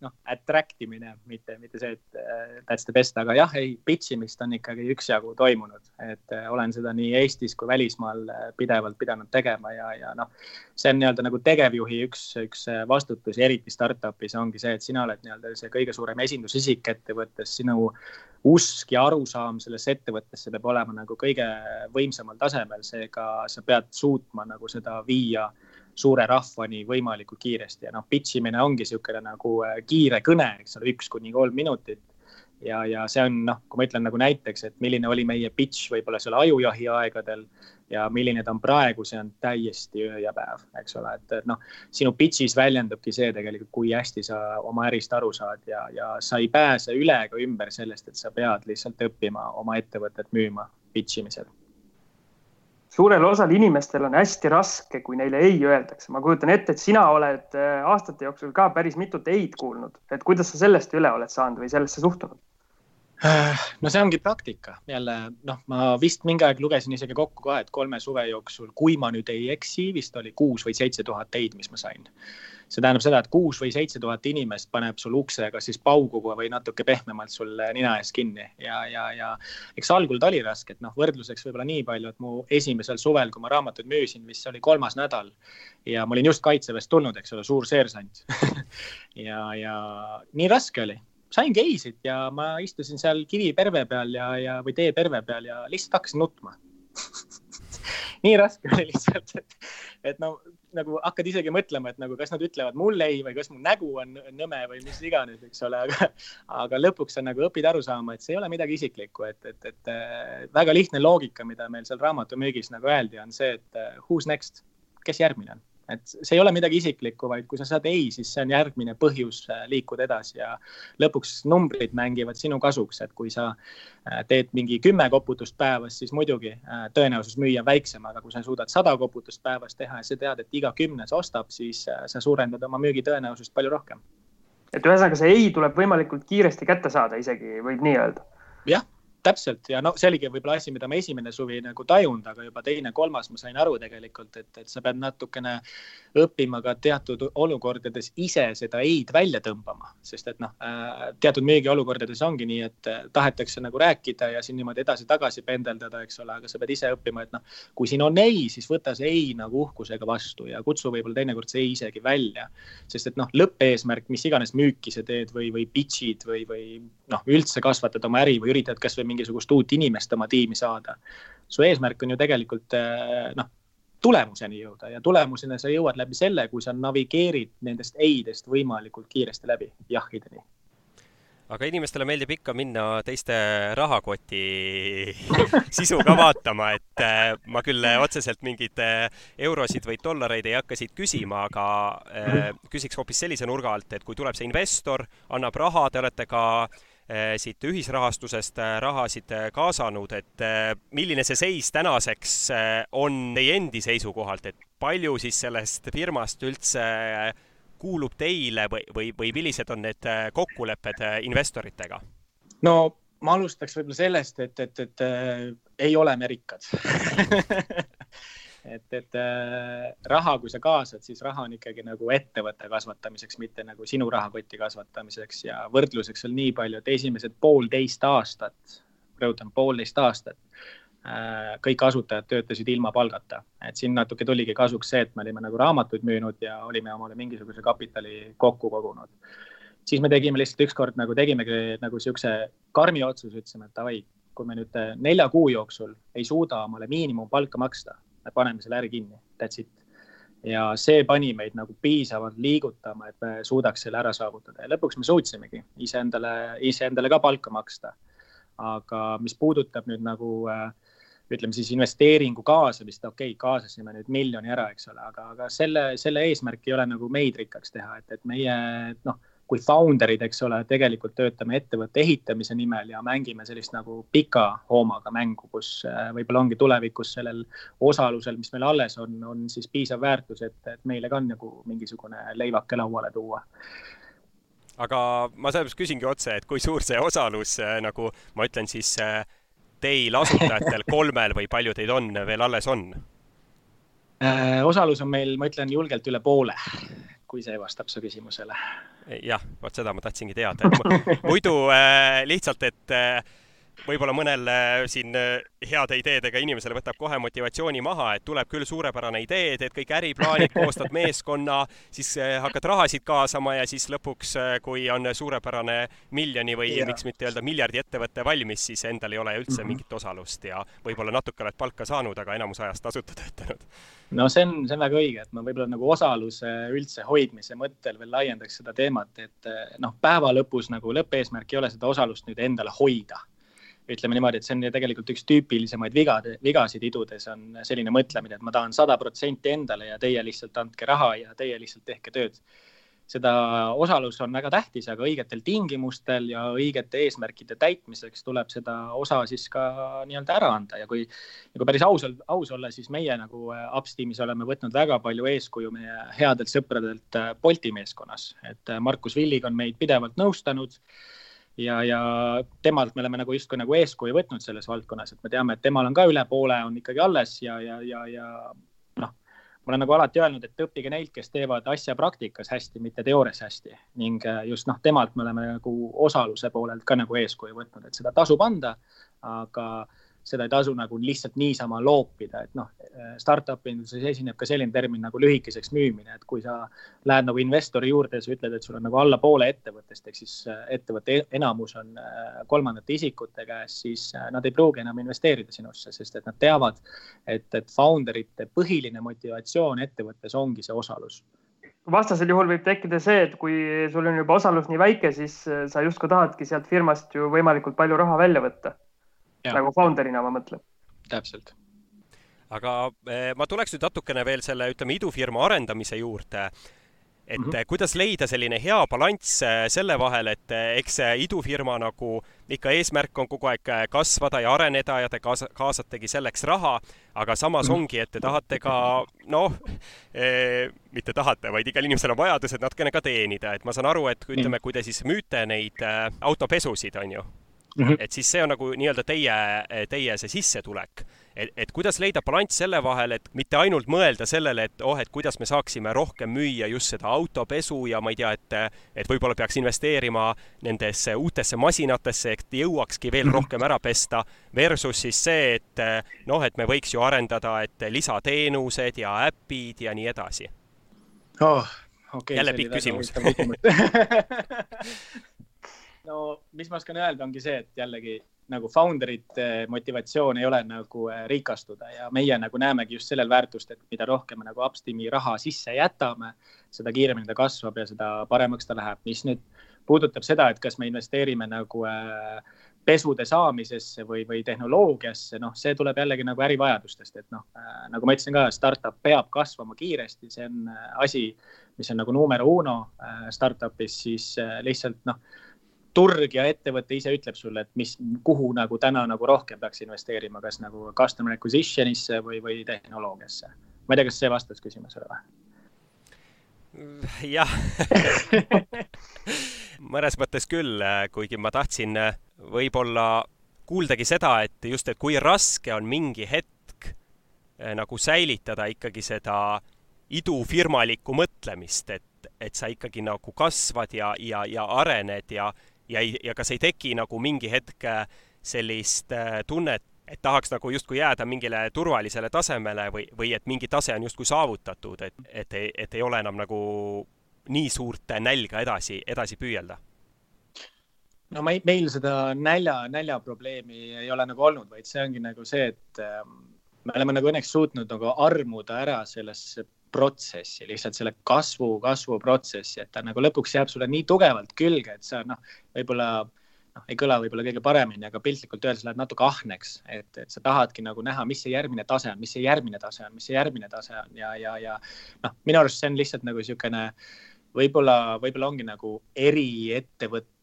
noh, attract imine, mitte, mitte see, et äh, that's the best, aga jah, ei, pitch imist on ikkagi üksjagu toimunud, et äh, olen seda nii Eestis kui välismaal pidevalt pidanud tegema ja, ja noh, see on nii-öelda nagu tegevjuhi üks, üks vastutus ja eriti startup'is ongi see, et sina oled nii-öelda see kõige suurem esindusisik ettevõttes, sinu usk ja arusaam sellesse ettevõttesse peab olema nagu kõige võimsamal tasemel, seega sa pead suutma nagu seda viia suure rahvani võimalikult kiiresti ja noh, pitch imine ongi niisugune nagu äh, kiire kõne, eks ole, üks kuni kolm minutit. ja, ja see on noh, kui ma ütlen nagu näiteks, et milline oli meie pitch võib-olla seal ajujahi aegadel ja milline ta on praegu, see on täiesti öö ja päev, eks ole, et, noh, sinu pitch'is väljendubki see tegelikult, kui hästi sa oma ärist aru saad ja, ja sa ei pääse üle ega ümber sellest, et sa pead lihtsalt õppima oma ettevõtet müüma pitch imisel suurel osal inimestel on hästi raske, kui neile ei öeldakse. ma kujutan ette, et sina oled äh, aastate jooksul ka päris mitut ei-d kuulnud, et kuidas sa sellest üle oled saanud või sellesse suhtunud? No see ongi praktika, jälle noh, ma vist mingi aeg lugesin isegi kokku ka, et kolme suve jooksul, kui ma nüüd ei eksi, vist oli kuus või seitse tuhat ei-d, mis ma sain. See tähendab seda, et kuus või seitse tuhat inimest paneb sul ukse kas siis pauguga või natuke pehmemalt sul nina ees kinni. Ja, ja, ja eks algul ta oli raske, et noh, võrdluseks võib-olla nii palju, et mu esimesel suvel, kui ma raamatuid müüsin, mis oli kolmas nädal ja ma olin just kaitseväest tulnud, eks ole, suur seersant. Ja, ja nii raske oli sain geisid ja ma istusin seal kiviperve peal ja, ja, või teeperve peal ja lihtsalt hakkasin nutma. Nii raske oli lihtsalt, et, et no nagu hakkad isegi mõtlema, et nagu kas nad ütlevad mulle ei või kas mu nägu on nõme või mis iganes, eks ole, aga, aga lõpuks sa nagu õpid aru saama, et see ei ole midagi isiklikku, et, et, et väga lihtne loogika, mida meil seal raamatumüügis nagu öeldi, on see, et uh, who's next, kes järgmine on et see ei ole midagi isiklikku, vaid kui sa saad ei, siis see on järgmine põhjus äh, liikuda edasi ja lõpuks numbrid mängivad sinu kasuks, et kui sa äh, teed mingi kümme koputust päevas, siis muidugi äh, tõenäosus müüa väiksem, aga kui sa suudad sada koputust päevas teha ja sa tead, et iga kümnes ostab, siis sa suurendad oma müügitõenäosust palju rohkem. et ühesõnaga see ei tuleb võimalikult kiiresti kätte saada, isegi võib nii öelda? jah täpselt ja no see oligi võib-olla asi, mida ma esimene suvi nagu tajunud, aga juba teine-kolmas ma sain aru tegelikult, et, et sa pead natukene õppima ka teatud olukordades ise seda ei-d välja tõmbama, sest et noh, äh, teatud müügiolukordades ongi nii, et äh, tahetakse nagu rääkida ja siin niimoodi edasi-tagasi pendeldada, eks ole, aga sa pead ise õppima, et noh, kui siin on ei, siis võta see ei nagu uhkusega vastu ja kutsu võib-olla teinekord see ei isegi välja. sest et noh, lõppeesmärk, mis iganes müüki sa teed või, või pitch'id või, või noh, üldse kasvatad oma äri või üritad kasvõi mingisugust uut inimest oma tiimi saada. su eesmärk on ju tegelikult äh, noh tulemuseni jõuda ja tulemuseni sa jõuad läbi selle, kui sa navigeerid nendest ei-dest võimalikult kiiresti läbi jahhideni aga inimestele meeldib ikka minna teiste rahakoti sisu ka vaatama, et äh, ma küll otseselt mingeid äh, eurosid või dollareid ei hakka siit küsima, aga äh, küsiks hoopis sellise nurga alt, et kui tuleb see investor, annab raha, te olete ka Eh, siit ühisrahastusest eh, rahasid eh, kaasanud, et milline see seis tänaseks on teie endi seisukohalt, et palju siis sellest firmast üldse kuulub teile või, või, või millised on need kokkulepped investoritega? no ma alustaks võib-olla sellest, et, et, et äh, ei ole me rikkad et, et äh, raha, kui sa kaasad, siis raha on ikkagi nagu ettevõtte kasvatamiseks, mitte nagu sinu rahakoti kasvatamiseks. Ja võrdluseks veel nii palju, et esimesed poolteist aastat, rõhutan, poolteist aastat äh,, kõik asutajad töötasid ilma palgata, et siin natuke tuligi kasuks see, et me olime nagu raamatuid müünud ja olime omale mingisuguse kapitali kokku kogunud. Siis me tegime lihtsalt ükskord nagu tegimegi nagu siukse karmi otsuse, ütlesime, et davai, kui me nüüd nelja kuu jooksul ei suuda omale miinimumpalka maksta, me paneme selle äri kinni, that's it. ja see pani meid nagu piisavalt liigutama, et me suudaks selle ära saavutada ja lõpuks me suutsimegi iseendale, iseendale ka palka maksta. aga mis puudutab nüüd nagu äh, ütleme siis investeeringu kaasamist, okei okay,, kaasasime nüüd miljoni ära, eks ole, aga, aga selle, selle eesmärk ei ole nagu meid rikkaks teha, et, et meie noh kui founder'id, eks ole, tegelikult töötame ettevõtte ehitamise nimel ja mängime sellist nagu pika hoomaga mängu, kus äh, võib-olla ongi tulevikus sellel osalusel, mis meil alles on, on siis piisav väärtus, et, et meile ka on nagu mingisugune leivake lauale tuua aga ma sellepärast küsingi otse, et kui suur see osalus äh, nagu ma ütlen siis äh, teil asutajatel kolmel või palju teid on, veel alles on? osalus on meil, ma ütlen julgelt üle poole kui see vastab su küsimusele. jah, vot seda ma tahtsingi teada, et muidu äh, lihtsalt, et äh, võib-olla mõnel äh, siin äh, heade ideedega inimesele võtab kohe motivatsiooni maha, et tuleb küll suurepärane idee, teed kõik äriplaanid, koostad meeskonna, siis äh, hakkad rahasid kaasama ja siis lõpuks, kui on suurepärane miljoni või ja. miks mitte öelda miljardi ettevõte valmis, siis endal ei ole üldse mm -hmm. mingit osalust ja võib-olla natuke oled palka saanud, aga enamus ajast tasuta töötanud. no see on, see on väga õige, et ma võib-olla nagu osaluse üldse hoidmise mõttel veel laiendaks seda teemat, et noh, päeva lõpus nagu lõppeesmärk ei ole seda osalust nüüd endale hoida ütleme niimoodi, et see on tegelikult üks tüüpilisemaid vigade, vigasid idudes on selline mõtlemine, et ma tahan sada protsenti endale ja teie lihtsalt andke raha ja teie lihtsalt tehke tööd. seda osalus on väga tähtis, aga õigetel tingimustel ja õigete eesmärkide täitmiseks tuleb seda osa siis ka nii-öelda ära anda ja kui nagu päris aus, aus olla, siis meie nagu Ups tiimis oleme võtnud väga palju eeskuju meie headelt sõpradelt Bolti meeskonnas, et Markus Villig on meid pidevalt nõustanud ja, ja temalt me oleme nagu justkui nagu eeskuju võtnud selles valdkonnas, et me teame, et temal on ka üle poole on ikkagi alles ja, ja, ja, ja noh, ma olen nagu alati öelnud, et õppige neilt, kes teevad asja praktikas hästi, mitte teoorias hästi. Ning äh, just noh, temalt me oleme nagu osaluse poolelt ka nagu eeskuju võtnud, et seda tasub anda, aga seda ei tasu nagu lihtsalt niisama loopida, et noh, startup induses esineb ka selline termin nagu lühikeseks müümine, et kui sa lähed nagu investori juurde ja sa ütled, et sul on nagu alla poole ettevõttest, ehk siis äh, ettevõtte e-, enamus on äh, kolmandate isikute käes, siis äh, nad ei pruugi enam investeerida sinusse, sest et nad teavad, et, et founder ite põhiline motivatsioon ettevõttes ongi see osalus. Vastasel juhul võib tekkida see, et kui sul on juba osalus nii väike, siis sa justkui tahadki sealt firmast ju võimalikult palju raha välja võtta nagu founder'ina ma mõtlen. täpselt. aga eh, ma tuleks nüüd natukene veel selle, ütleme, idufirma arendamise juurde et mm -hmm. kuidas leida selline hea balanss eh, selle vahel, et eks see idufirma nagu ikka eesmärk on kogu aeg kasvada ja areneda ja te kaasa, kaasategi selleks raha, aga samas mm -hmm. ongi, et te tahate ka noh eh,, mitte tahate, vaid igal inimesel on vajadus, et natukene ka teenida, et ma saan aru, et ütleme, kui te siis müüte neid autopesusid, on ju Mm -hmm. et siis see on nagu nii-öelda teie, teie see sissetulek. et, et kuidas leida balanss selle vahel, et mitte ainult mõelda sellele, et oh, et kuidas me saaksime rohkem müüa just seda autopesu ja ma ei tea, et, et võib-olla peaks investeerima nendesse uutesse masinatesse, et jõuakski veel mm -hmm. rohkem ära pesta, versus siis see, et noh, et me võiks ju arendada, et lisateenused ja äpid ja nii edasi oh,. Okay, jälle pikk küsimus no mis ma oskan öelda, ongi see, et jällegi nagu founder'ite motivatsioon ei ole nagu äh, rikastuda ja meie nagu näemegi just sellel väärtust, et mida rohkem me nagu Upsteami raha sisse jätame, seda kiiremini ta kasvab ja seda paremaks ta läheb, mis nüüd puudutab seda, et kas me investeerime nagu äh, pesude saamisesse või, või tehnoloogiasse, noh, see tuleb jällegi nagu ärivajadustest, et noh äh,, nagu ma ütlesin ka, startup peab kasvama kiiresti, see on asi, mis on nagu numero uno startup'is, siis lihtsalt noh turg ja ettevõte ise ütleb sulle, et mis, kuhu nagu täna nagu rohkem peaks investeerima, kas nagu customer acquisition'isse või, või tehnoloogiasse. ma ei tea, kas see vastas küsimusele või? jah mõnes mõttes küll, kuigi ma tahtsin võib-olla kuuldagi seda, et just, et kui raske on mingi hetk eh, nagu säilitada ikkagi seda idufirmalikku mõtlemist, et, et sa ikkagi nagu kasvad ja, ja, ja arened ja, ja ei, ja kas ei teki nagu mingi hetk äh, sellist äh, tunnet, et tahaks nagu justkui jääda mingile turvalisele tasemele või, või et mingi tase on justkui saavutatud, et, et, et ei ole enam nagu nii suurt nälga edasi, edasi püüelda? no ma ei, meil seda nälja, näljaprobleemi ei ole nagu olnud, vaid see ongi nagu see, et ähm, me oleme nagu õnneks suutnud nagu armuda ära sellesse protsessi, lihtsalt selle kasvu, kasvuprotsessi, et ta nagu lõpuks jääb sulle nii tugevalt külge, et sa noh, võib-olla noh, ei kõla võib-olla kõige paremini, aga piltlikult öeldes lähed natuke ahneks, et, et sa tahadki nagu näha, mis see järgmine tase on, mis see järgmine tase on, mis see järgmine tase on ja, ja, ja noh, minu arust see on lihtsalt nagu niisugune võib-olla, võib-olla ongi nagu eri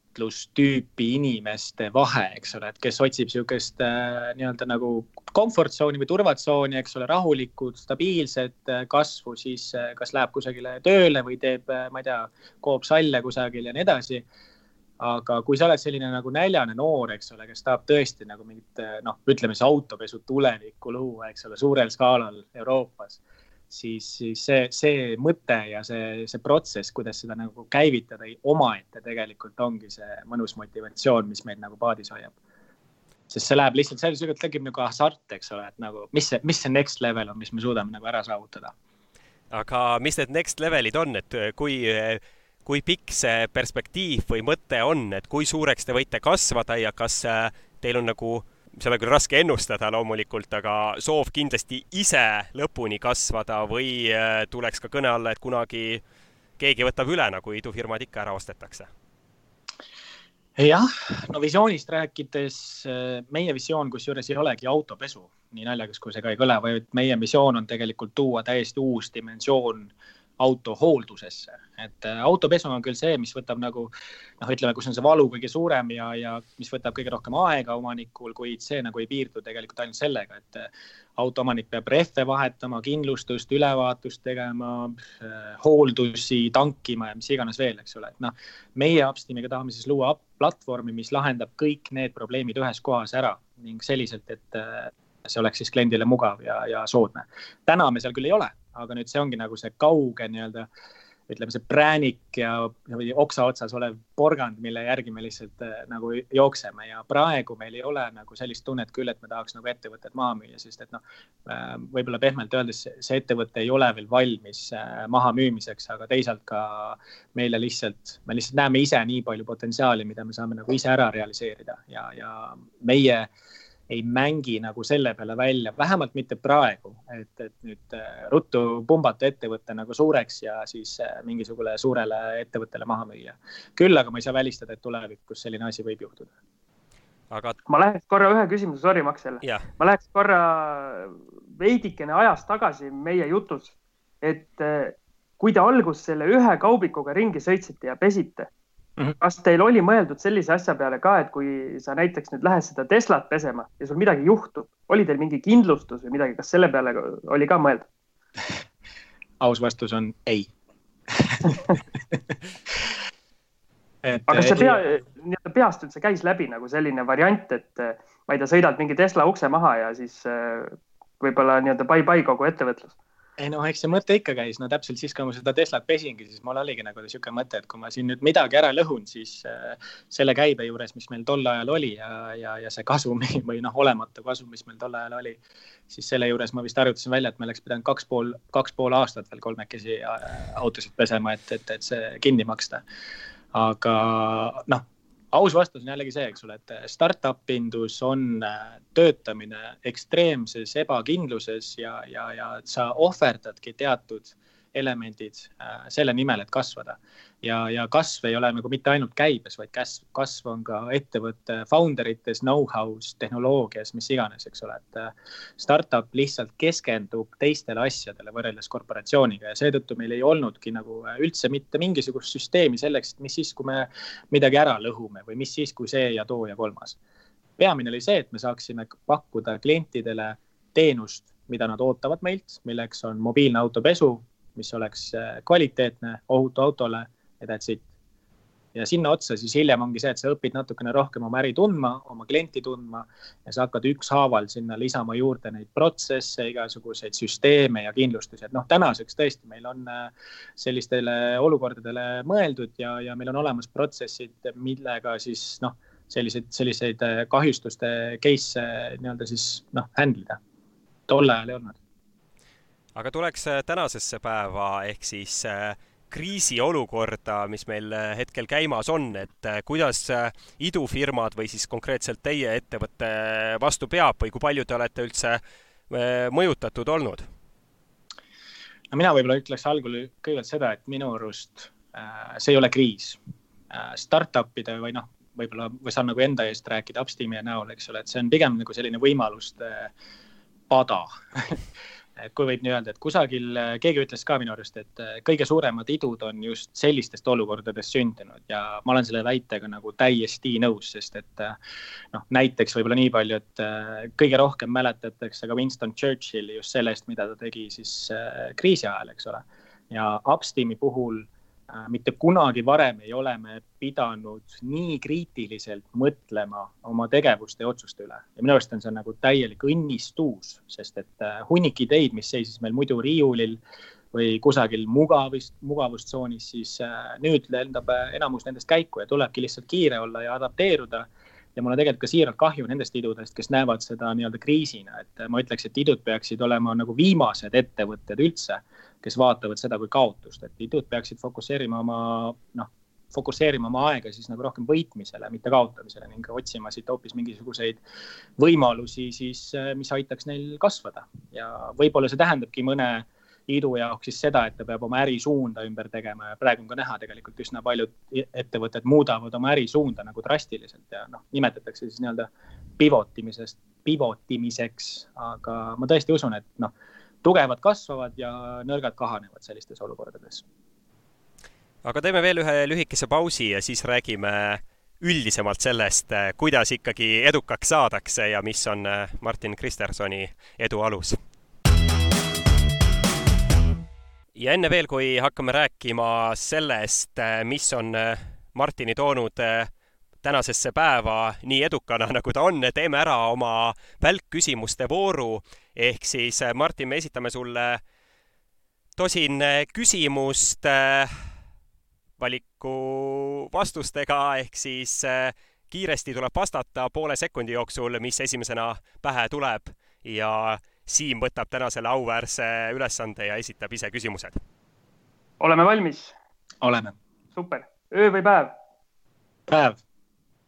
suhtlustüüpi inimeste vahe, eks ole, et kes otsib niisugust äh, nii-öelda nagu comfort zone'i või turvatsooni, eks ole, rahulikku, stabiilset äh, kasvu, siis äh, kas läheb kusagile tööle või teeb, ma ei tea, koob salle kusagil ja nii edasi. aga kui sa oled selline nagu näljane noor, eks ole, kes tahab tõesti nagu mingit noh, ütleme siis autopesu tulevikku luua, eks ole, suurel skaalal Euroopas siis, siis see, see mõte ja see, see protsess, kuidas seda nagu käivitada omaette tegelikult ongi see mõnus motivatsioon, mis meid nagu paadis hoiab. sest see läheb lihtsalt selles mõttes, tekib nagu hasart, eks ole, et nagu mis see, mis see next level on, mis me suudame nagu ära saavutada. aga mis need next level'id on, et kui, kui pikk see perspektiiv või mõte on, et kui suureks te võite kasvada ja kas teil on nagu seda küll raske ennustada loomulikult, aga soov kindlasti ise lõpuni kasvada või äh, tuleks ka kõne alla, et kunagi keegi võtab üle, nagu idufirmad ikka ära ostetakse? jah, no visioonist rääkides, äh, meie visioon kusjuures ei olegi autopesu, nii naljakas kui see ka ei kõla, vaid meie missioon on tegelikult tuua täiesti uus dimensioon äh, auto hooldusesse, et äh, autopesu on küll see, mis võtab nagu noh, ütleme, kus on see valu kõige suurem ja, ja mis võtab kõige rohkem aega omanikul, kuid see nagu ei piirdu tegelikult ainult sellega, et äh, autoomanik peab rehve vahetama, kindlustust, ülevaatust tegema, äh, hooldusi tankima ja mis iganes veel, eks ole, et noh, meie Upstimiga tahame siis luua platvormi, mis lahendab kõik need probleemid ühes kohas ära ning selliselt, et see oleks siis kliendile mugav ja, ja soodne. täna me seal küll ei ole aga nüüd see ongi nagu see kauge nii-öelda ütleme, see präänik ja oksa otsas olev porgand, mille järgi me lihtsalt äh, nagu jookseme ja praegu meil ei ole nagu sellist tunnet küll, et me tahaks nagu ettevõtet maha müüa, sest et noh äh,, võib-olla pehmelt öeldes see ettevõte ei ole veel valmis äh, maha müümiseks, aga teisalt ka meile lihtsalt, me lihtsalt näeme ise nii palju potentsiaali, mida me saame nagu ise ära realiseerida ja, ja meie äh, ei mängi nagu selle peale välja, vähemalt mitte praegu, et, et nüüd äh, ruttu pumbata ettevõte nagu suureks ja siis äh, mingisugune suurele ettevõttele maha müüa. küll aga ma ei saa välistada, et tulevikus selline asi võib juhtuda. aga. ma läheks korra ühe küsimuse, sorry, Maksel. ma läheks korra veidikene ajas tagasi meie jutus, et äh, kui te alguses selle ühe kaubikuga ringi sõitsite ja pesite -hmm. kas teil oli mõeldud sellise asja peale ka, et kui sa näiteks nüüd lähed seda Teslat pesema ja sul midagi juhtub, oli teil mingi kindlustus või midagi, kas selle peale oli ka mõeldud? Aus vastus on ei. Et, aga kas see pea, nii-öelda peast üldse käis läbi nagu selline variant, et ma ei tea, sõidad mingi Tesla ukse maha ja siis äh, võib-olla nii-öelda bye-bye kogu ettevõtlus ei noh, eks see mõte ikka käis, no täpselt siis, kui ma seda Teslat pesingi, siis mul oligi nagu niisugune mõte, et kui ma siin nüüd midagi ära lõhun, siis äh, selle käibe juures, mis meil tol ajal oli ja, ja, ja see kasum või noh, olematu kasum, mis meil tol ajal oli, siis selle juures ma vist arvutasin välja, et me oleks pidanud kaks pool, kaks pool aastat veel kolmekesi äh, autosid pesema, et, et, et see kinni maksta. aga noh aus vastus on jällegi see, eks ole, et startup indus on äh, töötamine ekstreemses ebakindluses ja, ja, ja sa ohverdadki teatud elemendid äh, selle nimel, et kasvada. ja, ja kasv ei ole nagu mitte ainult käibes, vaid kasv, kasv on ka ettevõtte founder ites, know-how's, tehnoloogias, mis iganes, eks ole, et äh, startup lihtsalt keskendub teistele asjadele võrreldes korporatsiooniga ja seetõttu meil ei olnudki nagu äh, üldse mitte mingisugust süsteemi selleks, et mis siis, kui me midagi ära lõhume või mis siis, kui see ja too ja kolmas. peamine oli see, et me saaksime pakkuda klientidele teenust, mida nad ootavad meilt, milleks on mobiilne autopesu mis oleks äh, kvaliteetne, ohutu autole ja that's it. ja sinna otsa siis hiljem ongi see, et sa õpid natukene rohkem oma äri tundma, oma klienti tundma ja sa hakkad ükshaaval sinna lisama juurde neid protsesse, igasuguseid süsteeme ja kindlustusi, et noh, tänaseks tõesti meil on äh, sellistele olukordadele mõeldud ja, ja meil on olemas protsessid, millega siis noh, selliseid, selliseid äh, kahjustuste case'e nii-öelda siis noh, handle ida. tol ajal ei olnud aga tuleks äh, tänasesse päeva ehk siis äh, kriisiolukorda, mis meil äh, hetkel käimas on, et kuidas idufirmad või siis konkreetselt teie ettevõte vastu peab või kui palju te olete üldse mõjutatud olnud? no mina võib-olla ütleks algul kõigepealt seda, et minu arust see ei ole kriis. Startup'ide või noh, võib-olla või saan nagu enda eest rääkida Upsteam'i näol, eks ole, et see on pigem nagu selline võimaluste pada kui võib nii öelda, et kusagil, äh, keegi ütles ka minu arust, et äh, kõige suuremad idud on just sellistest olukordadest sündinud ja ma olen selle väitega nagu täiesti nõus, sest et äh, noh, näiteks võib-olla nii palju, et kõige rohkem mäletatakse ka Winston Churchilli just selle eest, mida ta tegi siis kriisi ajal, eks ole. ja Upsteami puhul mitte kunagi varem ei ole me pidanud nii kriitiliselt mõtlema oma tegevuste ja otsuste üle. Ja minu arust on see nagu täielik õnnistus, sest et äh, hunnik ideid, mis seisis meil muidu riiulil või kusagil mugavust, mugavustsoonis, siis äh, nüüd lendab enamus nendest käiku ja tulebki lihtsalt kiire olla ja adapteeruda. Ja mul on tegelikult ka siiralt kahju nendest idudest, kes näevad seda nii-öelda kriisina, et ma ütleks, et idud peaksid olema nagu viimased ettevõtted üldse kes vaatavad seda kui kaotust, et idud peaksid fokusseerima oma noh, fokusseerima oma aega siis nagu rohkem võitmisele, mitte kaotamisele ning otsima siit hoopis mingisuguseid võimalusi siis, eh, mis aitaks neil kasvada. Ja võib-olla see tähendabki mõne idu jaoks siis seda, et ta peab oma ärisuunda ümber tegema ja praegu on ka näha tegelikult üsna paljud ettevõtted muudavad oma ärisuunda nagu drastiliselt ja noh, nimetatakse siis nii-öelda pivotimisest, pivotimiseks, aga ma tõesti usun, et noh tugevad kasvavad ja nõrgad kahanevad sellistes olukordades. aga teeme veel ühe lühikese pausi ja siis räägime üldisemalt sellest, kuidas ikkagi edukaks saadakse ja mis on Martin Kristersoni edu alus. ja enne veel, kui hakkame rääkima sellest, mis on Martini toonud tänasesse päeva nii edukana, nagu ta on, teeme ära oma välkküsimuste vooru. ehk siis, äh, Martin, me esitame sulle tosin äh, küsimust äh, valiku vastustega, ehk siis kiiresti tuleb vastata poole sekundi jooksul, mis esimesena pähe tuleb ja Siim võtab täna selle auväärse ülesande ja esitab ise küsimused. oleme valmis? oleme. super, öö või päev? päev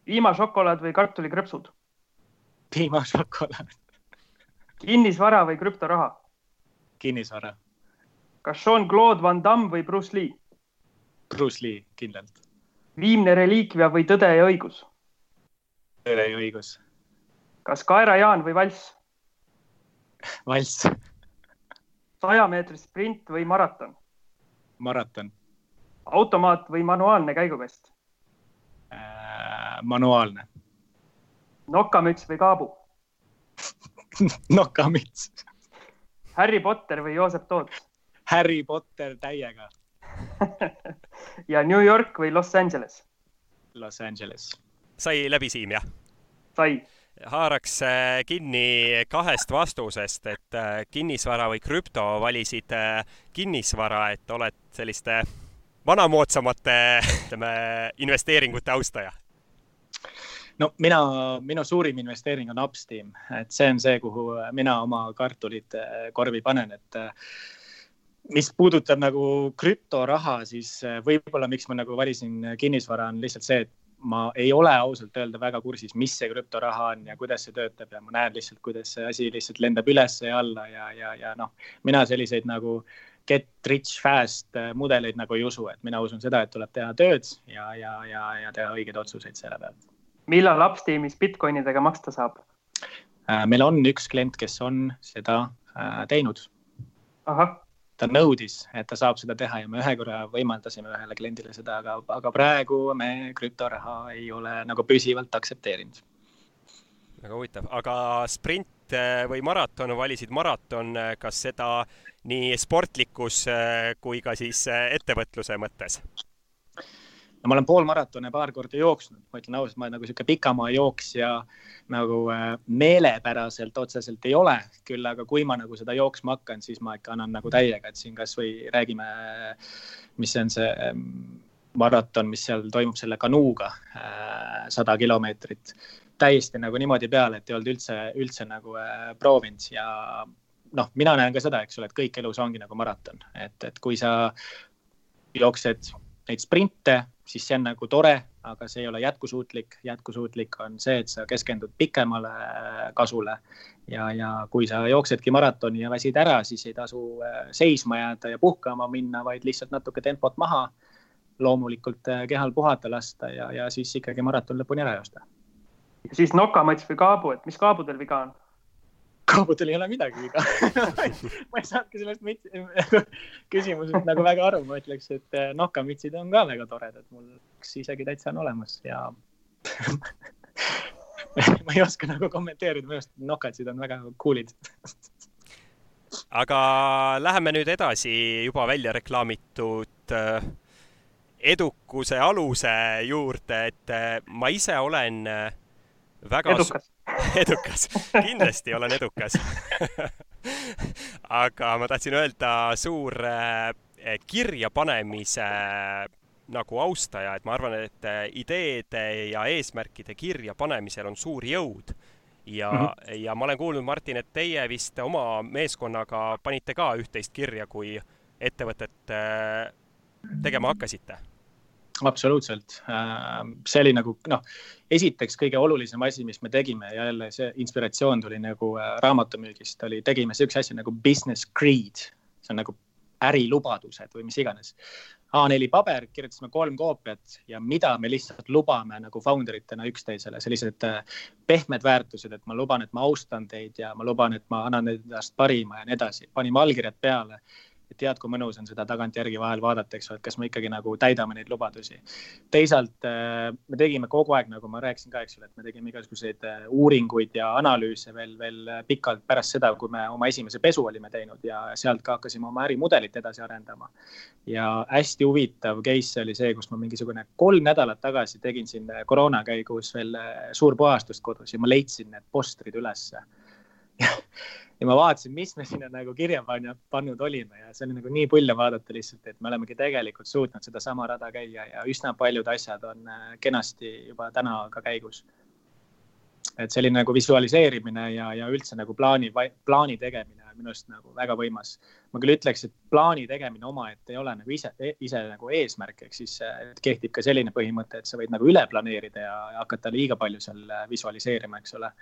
piimašokolaad või kartulikrõpsud? piimašokolaad. kinnisvara või krüptoraha? kinnisvara. kas Jean-Claude Van Damme või Bruce Lee? Bruce Lee, kindlalt. viimne reliikvia või Tõde ja õigus? tõde ja õigus. kas Kaera-Jaan või valss? valss. saja meetri sprint või maraton? maraton. automaat või manuaalne käigukast? Manuaalne. nokamüts või kaabu nokamüts Harry Potter või Joosep Toots Harry Potter täiega ja New York või Los Angeles? Los Angeles. sai läbi, Siim, jah? sai. haaraks äh, kinni kahest vastusest, et äh, kinnisvara või krüpto valisid äh, kinnisvara, et oled selliste vanamoodsamate, ütleme, investeeringute austaja no mina, minu suurim investeering on Upsteam, et see on see, kuhu mina oma kartulid eh, korvi panen, et eh, mis puudutab nagu krüptoraha, siis eh, võib-olla miks ma nagu valisin kinnisvara, on lihtsalt see, et ma ei ole ausalt öelda väga kursis, mis see krüptoraha on ja kuidas see töötab ja ma näen lihtsalt, kuidas see asi lihtsalt lendab üles ja alla ja, ja, ja noh, mina selliseid nagu get rich fast mudeleid nagu ei usu, et mina usun seda, et tuleb teha tööd ja, ja, ja, ja teha õigeid otsuseid selle pealt millal Upsteamis Bitcoinidega maksta saab? Äh, meil on üks klient, kes on seda äh, teinud. ta nõudis, et ta saab seda teha ja me ühe korra võimaldasime ühele kliendile seda, aga, aga praegu me krüptoraha ei ole nagu püsivalt aktsepteerinud. väga huvitav, aga sprint äh, või maraton, valisid maraton, kas seda nii sportlikus kui ka siis ettevõtluse mõttes? No ma olen poolmaratone paar korda jooksnud, ma ütlen ausalt, ma olen nagu sihuke pikamaajooksja nagu äh, meelepäraselt otseselt ei ole, küll aga kui ma nagu seda jooksma hakkan, siis ma ikka annan nagu täiega, et siin kasvõi räägime, mis see on see ähm, maraton, mis seal toimub selle kanuuga, äh, sada kilomeetrit. täiesti nagu niimoodi peale, et ei olnud üldse, üldse nagu äh, proovinud. Ja noh, mina näen ka seda, eks ole, et kõik elus ongi nagu maraton, et, et kui sa jooksed neid sprinte, siis see on nagu tore, aga see ei ole jätkusuutlik. jätkusuutlik on see, et sa keskendud pikemale kasule ja, ja kui sa jooksedki maratoni ja väsid ära, siis ei tasu äh, seisma jääda ja puhkama minna, vaid lihtsalt natuke tempot maha. loomulikult äh, kehal puhata lasta ja, ja siis ikkagi maraton lõpuni ära joosta. siis nokamats või kaabu, et mis kaabudel viga on? Kaubudel ei ole midagi viga. Ma ei saanudki sellest küsimusest nagu väga aru, ma ütleks, et eh, nokamütsid on ka väga toredad, mul üks isegi täitsa on olemas ja ma ei oska nagu kommenteerida, minu arust nokatsid on väga cool'id. Aga läheme nüüd edasi juba välja reklaamitud äh, edukuse aluse juurde, et ma ise olen väga edukas edukas, kindlasti olen edukas aga ma tahtsin öelda suur kirjapanemise nagu austaja, et ma arvan, et ideede ja eesmärkide kirjapanemisel on suur jõud ja mm, -hmm. ja ma olen kuulnud, Martin, et teie vist oma meeskonnaga panite ka üht-teist kirja, kui ettevõtet tegema hakkasite? Absoluutselt, äh, see oli nagu noh, esiteks kõige olulisem asi, mis me tegime ja jälle see inspiratsioon tuli nagu äh, raamatumüügist, oli, tegime siukse asja nagu business creed, see on nagu ärilubadused või mis iganes. A4 paber, kirjutasime kolm koopiat ja mida me lihtsalt lubame nagu founder itena üksteisele, sellised äh, pehmed väärtused, et ma luban, et ma austan teid ja ma luban, et ma annan endast parima ja nii edasi. panime allkirjad peale et tead, kui mõnus on seda tagantjärgi vahel vaadata, eks ole, et kas me ikkagi nagu täidame neid lubadusi. teisalt äh, me tegime kogu aeg, nagu ma rääkisin ka, eks ole, et me tegime igasuguseid äh, uuringuid ja analüüse veel, veel pikalt pärast seda, kui me oma esimese pesu olime teinud ja sealt ka hakkasime oma ärimudelit edasi arendama. ja hästi huvitav case oli see, kus ma mingisugune kolm nädalat tagasi tegin siin koroona käigus veel äh, suurpuhastust kodus ja ma leidsin need postrid ülesse ja ma vaatasin, mis me sinna nagu kirja pannud olime ja see oli nagu nii pull vaadata lihtsalt, et me olemegi tegelikult suutnud sedasama rada käia ja üsna paljud asjad on äh, kenasti juba täna ka käigus. Et selline nagu visualiseerimine ja, ja üldse nagu plaani, plaani tegemine minu arust nagu väga võimas. ma küll ütleks, et plaani tegemine omaette ei ole nagu ise, ise nagu eesmärk, ehk siis kehtib ka selline põhimõte, et sa võid nagu üle planeerida ja, hakata liiga palju seal visualiseerima, eks ole.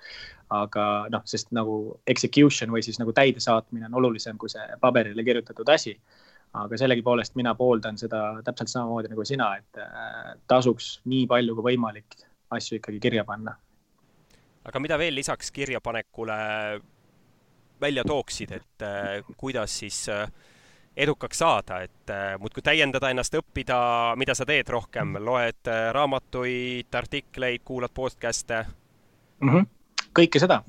aga noh, sest nagu execution või siis nagu täidesaatmine on olulisem kui see paberile kirjutatud asi aga sellegipoolest mina pooldan seda täpselt samamoodi nagu sina, et äh, tasuks nii palju kui võimalik asju ikkagi kirja panna aga mida veel lisaks kirjapanekule välja tooksid, et äh, kuidas siis äh, edukaks saada, et äh, muudkui täiendada ennast, õppida, mida sa teed rohkem, loed raamatuid, artikleid, kuulad podcast'e mm? -hmm. kõike seda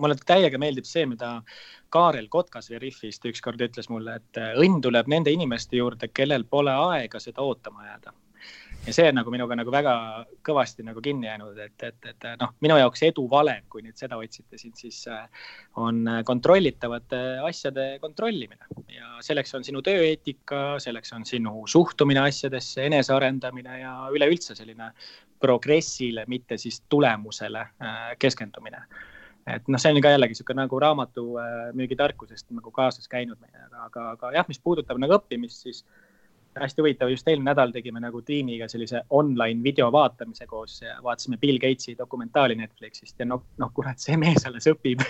mulle täiega meeldib see, mida Kaarel Kotkas Veriffist ükskord ütles mulle, et õnn tuleb nende inimeste juurde, kellel pole aega seda ootama jääda ja see on nagu minuga nagu väga kõvasti nagu kinni jäänud, et, et, et noh, minu jaoks edu valem, kui nüüd seda otsite siin, siis äh, on kontrollitavate asjade kontrollimine. Ja selleks on sinu tööeetika, selleks on sinu suhtumine asjadesse, enesearendamine ja üleüldse selline progressile, mitte siis tulemusele äh, keskendumine. Et noh, see on ka jällegi niisugune nagu raamatumüügitarkusest äh, nagu kaasas käinud meiega, aga, aga jah, mis puudutab nagu õppimist, siis äh, hästi huvitav, just eelmine nädal tegime nagu tiimiga sellise online video vaatamise koos ja vaatasime Bill Gatesi dokumentaali Netflixist ja noh, noh kurat, see mees alles õpib.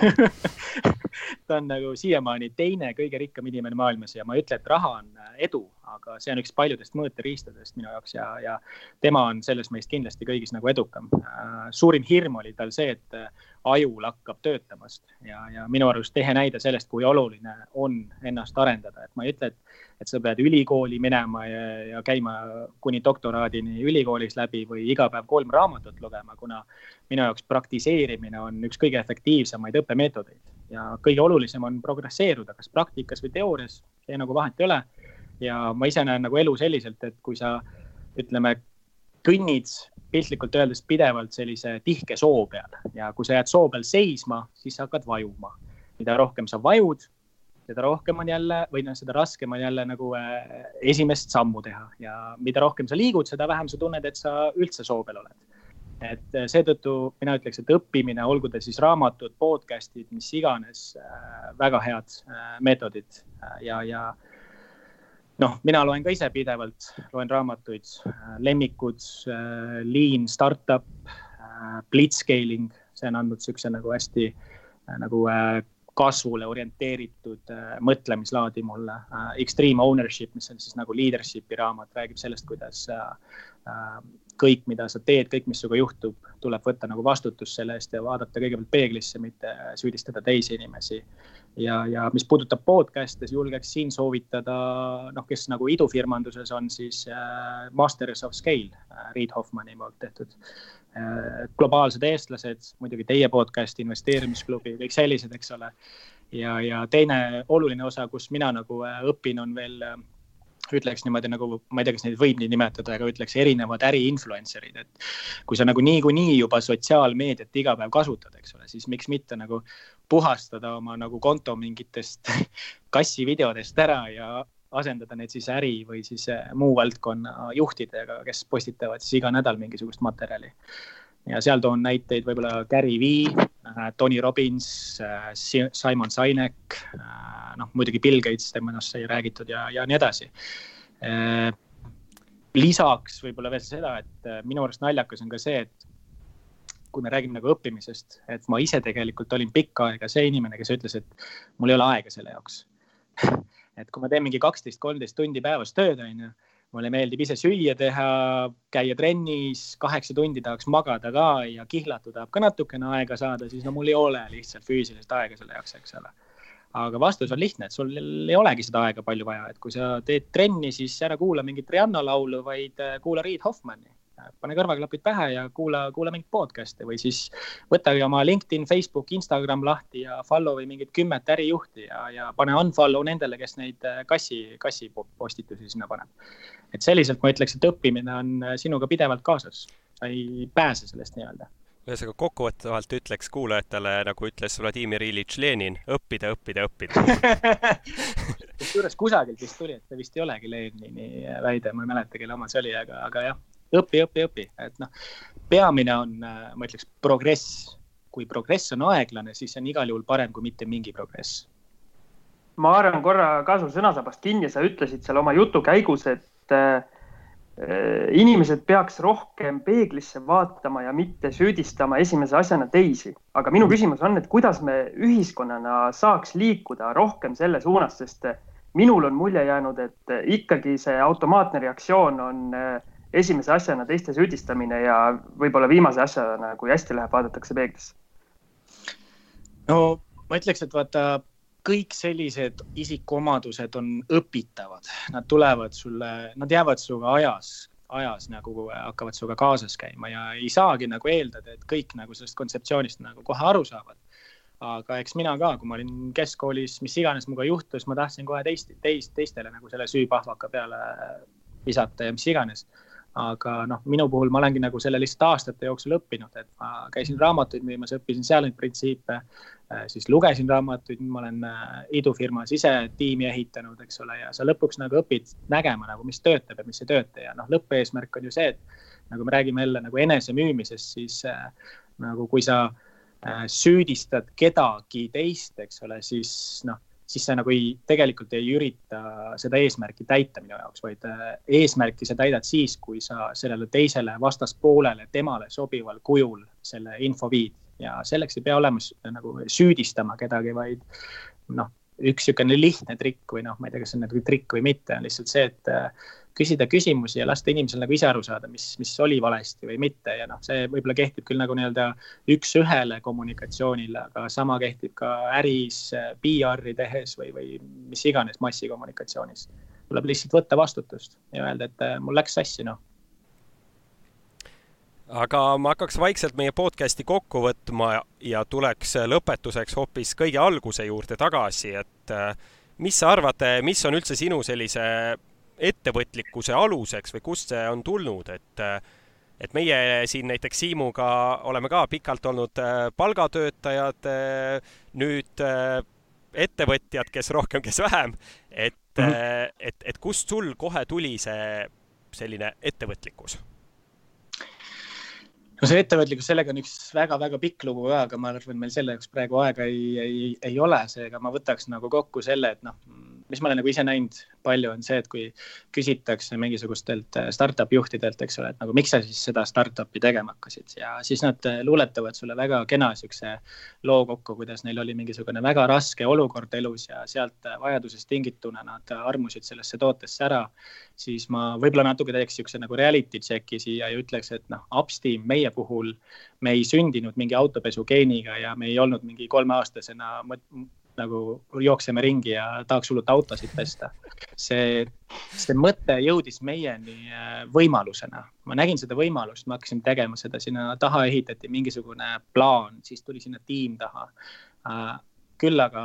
Ta on nagu siiamaani teine kõige rikkam inimene maailmas ja ma ei ütle, et raha on edu, aga see on üks paljudest mõõteriistadest minu jaoks ja, ja tema on selles meist kindlasti kõigis nagu edukam. Äh, suurim hirm oli tal see, et äh, ajul hakkab töötamast ja, ja minu arust ehe näide sellest, kui oluline on ennast arendada, et ma ei ütle, et, et sa pead ülikooli minema ja, ja käima kuni doktoraadini ülikoolis läbi või iga päev kolm raamatut lugema, kuna minu jaoks praktiseerimine on üks kõige efektiivsemaid õppemeetodeid ja kõige olulisem on progresseeruda, kas praktikas või teoorias, see nagu vahet ei ole. Ja ma ise näen nagu elu selliselt, et kui sa ütleme, kõnnid piltlikult öeldes pidevalt sellise tihke soo peal ja kui sa jääd soo peal seisma, siis sa hakkad vajuma. mida rohkem sa vajud, seda rohkem on jälle või noh, seda raskem on jälle nagu äh, esimest sammu teha ja mida rohkem sa liigud, seda vähem sa tunned, et sa üldse soo peal oled. et äh, seetõttu mina ütleks, et õppimine, olgu ta siis raamatud, podcast'id, mis iganes äh,, väga head äh, meetodid äh, ja, ja noh, mina loen ka ise pidevalt, loen raamatuid, äh, lemmikud, äh, Lean Startup, äh, Blitzscaling, see on andnud siukse nagu hästi nagu kasvule orienteeritud mõtlemislaadi mulle. Extreme Ownership, mis on siis nagu leadership'i raamat, räägib sellest, kuidas kõik, mida sa teed, kõik, mis sinuga juhtub, tuleb võtta nagu vastutus selle eest ja vaadata kõigepealt peeglisse, mitte süüdistada teisi inimesi. ja, ja mis puudutab podcast'e, siis julgeks siin soovitada, noh, kes nagu idufirmanduses on, siis äh, Masters of Scale äh,, Reid Hoffmanni poolt tehtud äh,. globaalsed eestlased, muidugi teie podcast, investeerimisklubi, kõik sellised, eks ole. ja, ja teine oluline osa, kus mina nagu äh, õpin, on veel äh, ütleks niimoodi nagu, ma ei tea, kas neid võib nii nimetada, aga ütleks erinevad äri-influencer'id, et kui sa nagu niikuinii juba sotsiaalmeediat iga päev kasutad, eks ole, siis miks mitte nagu puhastada oma nagu konto mingitest kassivideodest ära ja asendada need siis äri või siis eh, muu valdkonna juhtidega, kes postitavad siis iga nädal mingisugust materjali. Ja seal toon näiteid võib-olla Gary Vee, äh, Tony Robbins, äh, Simon Sinek, äh, noh muidugi Bill Gates, temast sai räägitud ja, ja nii edasi. lisaks võib-olla veel seda, et minu arust naljakas on ka see, et kui me räägime nagu õppimisest, et ma ise tegelikult olin pikka aega see inimene, kes ütles, et mul ei ole aega selle jaoks et kui ma teen mingi kaksteist, kolmteist tundi päevas tööd, on ju, mulle meeldib ise süüa teha, käia trennis, kaheksa tundi tahaks magada ka ja kihlatu tahab ka natukene aega saada, siis no mul ei ole lihtsalt füüsilist aega selle jaoks, eks ole. aga vastus on lihtne, et sul ei olegi seda aega palju vaja, et kui sa teed trenni, siis ära kuula mingit Rihanna laulu, vaid kuula Reed Hoffmanni pane kõrvaklapid pähe ja kuula, kuula mingit podcast'i või siis võtage oma LinkedIn, Facebook, Instagram lahti ja follow'i mingit kümmet ärijuhti ja, ja pane unfollow nendele, kes neid äh, kassi, kassi postitusi sinna paneb. Et selliselt ma ütleks, et õppimine on äh, sinuga pidevalt kaasas, sa ei pääse sellest nii-öelda. Ühesõnaga kokkuvõtvalt ütleks kuulajatele, nagu ütles Vladimir Iljitš Lenin, õppida, õppida, õppida. Kusjuures kusagilt vist tuli, et see vist ei olegi Lenini väide, ma ei mäleta, kelle oma see oli, aga, aga jah. Õpi, õpi, õpi, et noh, peamine on, äh, ma ütleks, progress. kui progress on aeglane, siis see on igal juhul parem kui mitte mingi progress. ma haaran korra ka su sõnasabast kinni, sa ütlesid seal oma jutu käigus, et äh, inimesed peaks rohkem peeglisse vaatama ja mitte süüdistama esimese asjana teisi. aga minu küsimus on, et kuidas me ühiskonnana saaks liikuda rohkem selle suunas, sest minul on mulje jäänud, et ikkagi see automaatne reaktsioon on äh, esimese asjana teiste süüdistamine ja võib-olla viimase asjana, kui hästi läheb, vaadatakse peeglisse? no ma ütleks, et vaata, kõik sellised isikuomadused on õpitavad, nad tulevad sulle, nad jäävad sinuga ajas, ajas nagu hakkavad sinuga kaasas käima ja ei saagi nagu eeldada, et kõik nagu sellest kontseptsioonist nagu kohe aru saavad. aga eks mina ka, kui ma olin keskkoolis, mis iganes minuga juhtus, ma tahtsin kohe teist, teist, teistele nagu selle süüpahvaka peale visata ja mis iganes aga noh, minu puhul ma olengi nagu selle lihtsalt aastate jooksul õppinud, et ma käisin raamatuid müümas, õppisin seal neid printsiipe, äh, siis lugesin raamatuid, ma olen äh, idufirmas ise tiimi ehitanud, eks ole, ja sa lõpuks nagu õpid nägema nagu, mis töötab ja mis ei tööta. Ja noh, lõppeesmärk on ju see, et nagu me räägime jälle nagu enesemüümisest, siis äh, nagu kui sa süüdistad kedagi teist, eks ole, siis noh siis sa nagu ei, tegelikult ei ürita seda eesmärki täita minu jaoks, vaid äh, eesmärki sa täidad siis, kui sa sellele teisele vastaspoolele, temale sobival kujul selle info viid. Ja selleks ei pea olema nagu süüdistama kedagi, vaid noh, üks niisugune lihtne trikk või noh, ma ei tea, kas see on nagu trikk või mitte, on lihtsalt see, et äh, küsida küsimusi ja lasta inimesel nagu ise aru saada, mis, mis oli valesti või mitte ja noh, see võib-olla kehtib küll nagu nii-öelda üks-ühele kommunikatsioonile, aga sama kehtib ka äris, PR-i tehes või, või mis iganes massikommunikatsioonis. tuleb lihtsalt võtta vastutust ja öelda, et äh, mul läks sassi, noh aga ma hakkaks vaikselt meie podcast'i kokku võtma ja tuleks lõpetuseks hoopis kõige alguse juurde tagasi, et äh, mis sa arvad, mis on üldse sinu sellise ettevõtlikkuse aluseks või kust see on tulnud, et et meie siin näiteks Siimuga oleme ka pikalt olnud äh, palgatöötajad, äh, nüüd äh, ettevõtjad, kes rohkem, kes vähem, et mm, -hmm. et, et kust sul kohe tuli see selline ettevõtlikkus? No see ettevõtlikkus, sellega on üks väga-väga pikk lugu ka, aga ma arvan, meil selle jaoks praegu aega ei, ei, ei ole, seega ma võtaks nagu kokku selle, et noh, mis ma olen nagu ise näinud palju, on see, et kui küsitakse mingisugustelt äh, startup juhtidelt, eks ole, et nagu miks sa siis seda startup'i tegema hakkasid ja siis nad äh, luuletavad sulle väga kena siukse loo kokku, kuidas neil oli mingisugune väga raske olukord elus ja sealt äh, vajadusest tingituna nad armusid sellesse tootesse ära. siis ma võib-olla natuke teeks siukse nagu reality check'i siia ja ütleks, et noh, Upsteam meie puhul me ei sündinud mingi autopesu geeniga ja me ei olnud mingi kolmeaastasena nagu jookseme ringi ja tahaks hullult autosid pesta. see, see mõte jõudis meieni äh, võimalusena, ma nägin seda võimalust, me hakkasime tegema seda, sinna taha ehitati mingisugune plaan, siis tuli sinna tiim taha. Äh, küll aga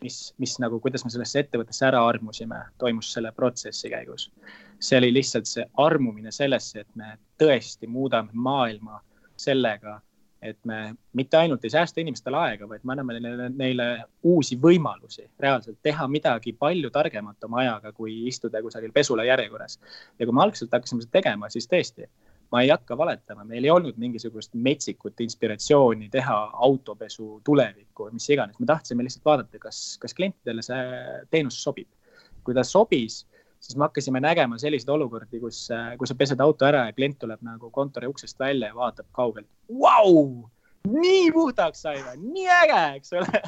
mis, mis nagu, kuidas me sellesse ettevõttesse ära armusime, toimus selle protsessi käigus. see oli lihtsalt see armumine sellesse, et me tõesti muudame maailma sellega, et me mitte ainult ei säästa inimestele aega, vaid me anname neile, neile uusi võimalusi reaalselt teha midagi palju targemat oma ajaga, kui istuda kusagil pesula järjekorras. ja kui me algselt hakkasime seda tegema, siis tõesti ma ei hakka valetama, meil ei olnud mingisugust metsikut inspiratsiooni teha autopesu tulevikku või mis iganes, me tahtsime lihtsalt vaadata, kas, kas klientidele see teenus sobib. kui ta sobis, siis me hakkasime nägema selliseid olukordi, kus, kus sa pesed auto ära ja klient tuleb nagu kontori uksest välja ja vaatab kaugelt. Vau, nii puhtaks sai või, nii äge, eks ole.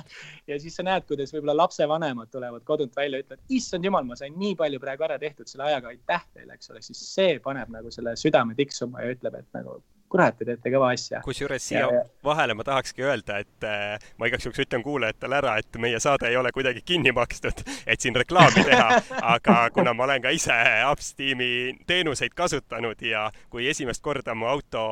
ja siis sa näed, kuidas võib-olla lapsevanemad tulevad kodunt välja, ütlevad, issand jumal, ma sain nii palju praegu ära tehtud selle ajaga, aitäh teile, eks ole, siis see paneb nagu selle südame tiksuma ja ütleb, et nagu kurat, te teete kõva asja. kusjuures siia ja, vahele ma tahakski öelda, et äh, ma igaks juhuks ütlen kuulajatele ära, et meie saade ei ole kuidagi kinni makstud, et siin reklaami teha, aga kuna ma olen ka ise Upsteami teenuseid kasutanud ja kui esimest korda mu auto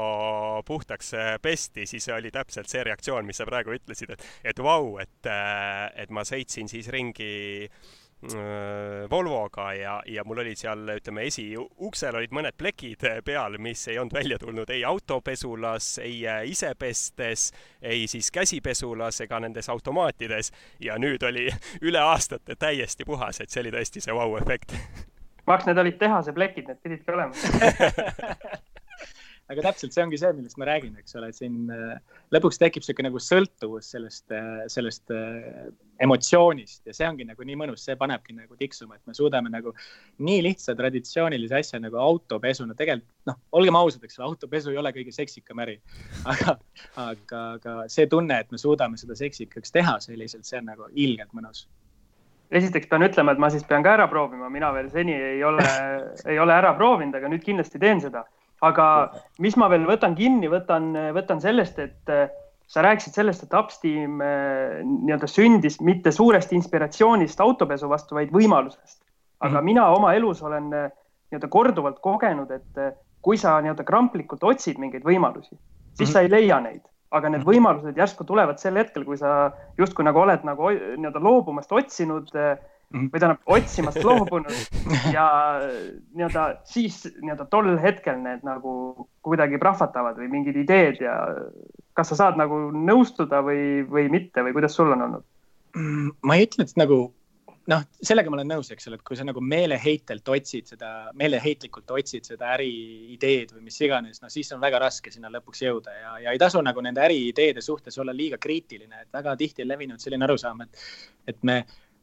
puhtaks äh, pesti, siis oli täpselt see reaktsioon, mis sa praegu ütlesid, et, et vau, et, äh, et ma sõitsin siis ringi Volvoga ja, ja mul olid seal, ütleme, esiuksel olid mõned plekid peal, mis ei olnud välja tulnud ei autopesulas, ei äh, isepestes, ei siis käsipesulas ega nendes automaatides. ja nüüd oli üle aastate täiesti puhas, et see oli tõesti see vau-efekt. Max, need olid tehase plekid, need pididki olema aga täpselt see ongi see, millest ma räägin, eks ole, et siin äh, lõpuks tekib sihuke nagu sõltuvus sellest, äh, sellest äh, emotsioonist. Ja see ongi nagu nii mõnus, see panebki nagu tiksuma, et me suudame nagu nii lihtsa traditsioonilise asja nagu autopesu, no tegelikult noh, olgem ausad, eks ole, autopesu ei ole kõige seksikam äri. aga, aga, aga see tunne, et me suudame seda seksikaks teha selliselt, see on nagu ilgelt mõnus. Esiteks pean ütlema, et ma siis pean ka ära proovima, mina veel seni ei ole, ei ole ära proovinud, aga nüüd kindlasti teen seda aga mis ma veel võtan kinni, võtan, võtan sellest, et äh, sa rääkisid sellest, et Upsteam äh, nii-öelda sündis mitte suurest inspiratsioonist autopesu vastu, vaid võimalusest. aga mm -hmm. mina oma elus olen äh, nii-öelda korduvalt kogenud, et kui sa nii-öelda kramplikult otsid mingeid võimalusi, siis mm -hmm. sa ei leia neid, aga need mhm. võimalused järsku tulevad sel hetkel, kui sa justkui nagu oled nagu nii-öelda loobumast otsinud Mhm. Või tähendab otsimast loobunud ja nii-öelda siis nii-öelda tol hetkel need nagu kuidagi prahvatavad või mingid ideed ja kas sa saad nagu nõustuda või, või mitte või kuidas sul on olnud? Mm, ma ei ütle, et nagu noh, sellega ma olen nõus, eks ole, et kui sa nagu meeleheitelt otsid seda, meeleheitlikult otsid seda äriideed või mis iganes, no siis on väga raske sinna lõpuks jõuda ja, ja ei tasu nagu nende äriideede suhtes olla liiga kriitiline, et väga tihti on levinud selline arusaam, et, et me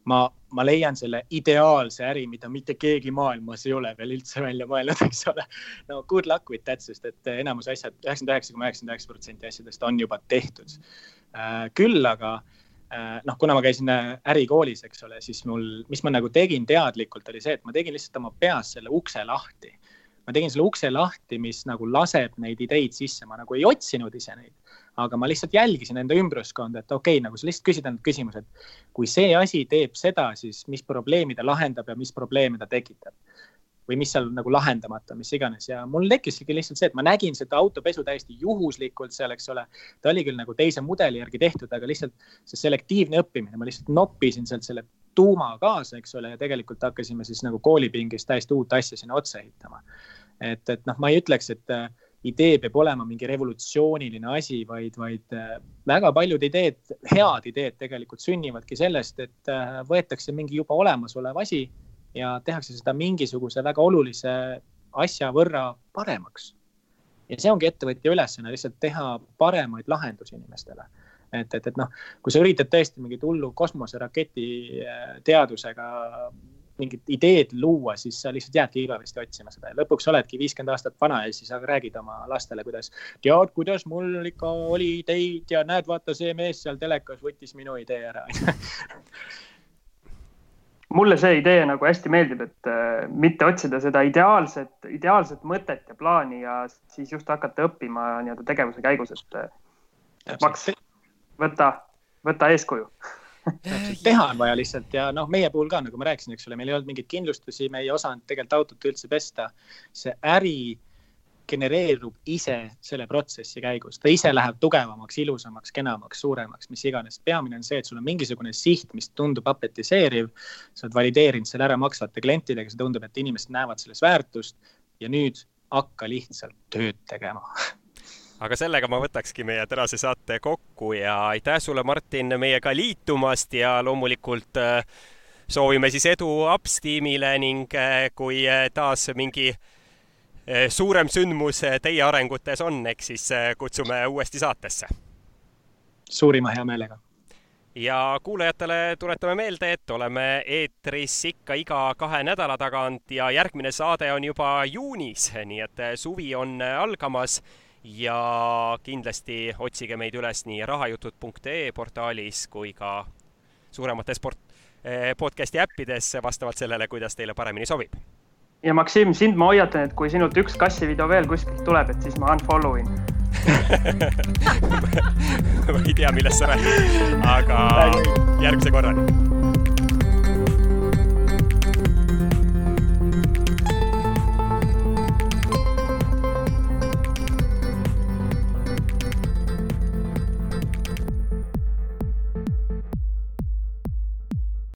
ma, ma leian selle ideaalse äri, mida mitte keegi maailmas ei ole veel üldse välja mõelnud, eks ole. no good luck with that, sest et enamus asjad, üheksakümmend üheksa koma üheksakümmend üheksa protsenti asjadest on juba tehtud. Äh, küll aga äh, noh, kuna ma käisin äh, ärikoolis, eks ole, siis mul, mis ma nagu tegin teadlikult, oli see, et ma tegin lihtsalt oma peas selle ukse lahti. ma tegin selle ukse lahti, mis nagu laseb neid ideid sisse, ma nagu ei otsinud ise neid aga ma lihtsalt jälgisin enda ümbruskonda, et okei okay,, nagu sa lihtsalt küsid endalt küsimuse, et kui see asi teeb seda, siis mis probleemi ta lahendab ja mis probleeme ta tekitab või mis seal nagu lahendamata, mis iganes ja mul tekkiski lihtsalt see, et ma nägin seda autopesu täiesti juhuslikult seal, eks ole. ta oli küll nagu teise mudeli järgi tehtud, aga lihtsalt see selektiivne õppimine, ma lihtsalt noppisin sealt selle tuuma kaasa, eks ole, ja tegelikult hakkasime siis nagu koolipingis täiesti uut asja sinna otsa ehitama. et, et noh, ma ei ütleks, et idee peab olema mingi revolutsiooniline asi, vaid, vaid äh, väga paljud ideed, head ideed tegelikult sünnivadki sellest, et äh, võetakse mingi juba olemasolev asi ja tehakse seda mingisuguse väga olulise asja võrra paremaks. ja see ongi ettevõtja ülesanne, lihtsalt teha paremaid lahendusi inimestele et, et, et noh, kui sa üritad tõesti mingit hullu kosmoseraketi äh, teadusega mingit ideed luua, siis sa lihtsalt jäädki igavesti otsima seda. Ja lõpuks oledki viiskümmend aastat vana ja siis räägid oma lastele, kuidas. tead, kuidas mul ikka oli ideid ja näed, vaata, see mees seal telekas võttis minu idee ära. Mulle see idee nagu hästi meeldib, et äh, mitte otsida seda ideaalset, ideaalset mõtet ja plaani ja siis just hakata õppima nii-öelda tegevuse käigus, et äh, Maks, võta, võta eeskuju teha on vaja lihtsalt ja noh, meie puhul ka, nagu ma rääkisin, eks ole, meil ei olnud mingeid kindlustusi, me ei osanud tegelikult autot üldse pesta. see äri genereerub ise selle protsessi käigus, ta ise läheb tugevamaks, ilusamaks, kenamaks, suuremaks, mis iganes. peamine on see, et sul on mingisugune siht, mis tundub apetiseeriv. sa oled valideerinud selle ära maksvate klientidega, see tundub, et inimesed näevad selles väärtust ja nüüd hakka lihtsalt tööd tegema aga sellega ma võtakski meie tänase saate kokku ja aitäh sulle, Martin, meiega liitumast ja loomulikult äh, soovime siis edu Ups tiimile ning äh, kui äh, taas mingi suurem sündmus teie arengutes on, eks siis kutsume uuesti saatesse. suurima heameelega ja kuulajatele tuletame meelde, et oleme eetris ikka iga kahe nädala tagant ja järgmine saade on juba juunis, nii et suvi on algamas ja kindlasti otsige meid üles nii rahajutud.ee portaalis kui ka suuremates sport, eh, podcast'i äppides vastavalt sellele, kuidas teile paremini sobib. ja Maksim, sind ma hoiatan, et kui sinult üks kassivideo veel kuskilt tuleb, et siis ma unfollow in ma ei tea, millest sa räägid, aga järgmise korrani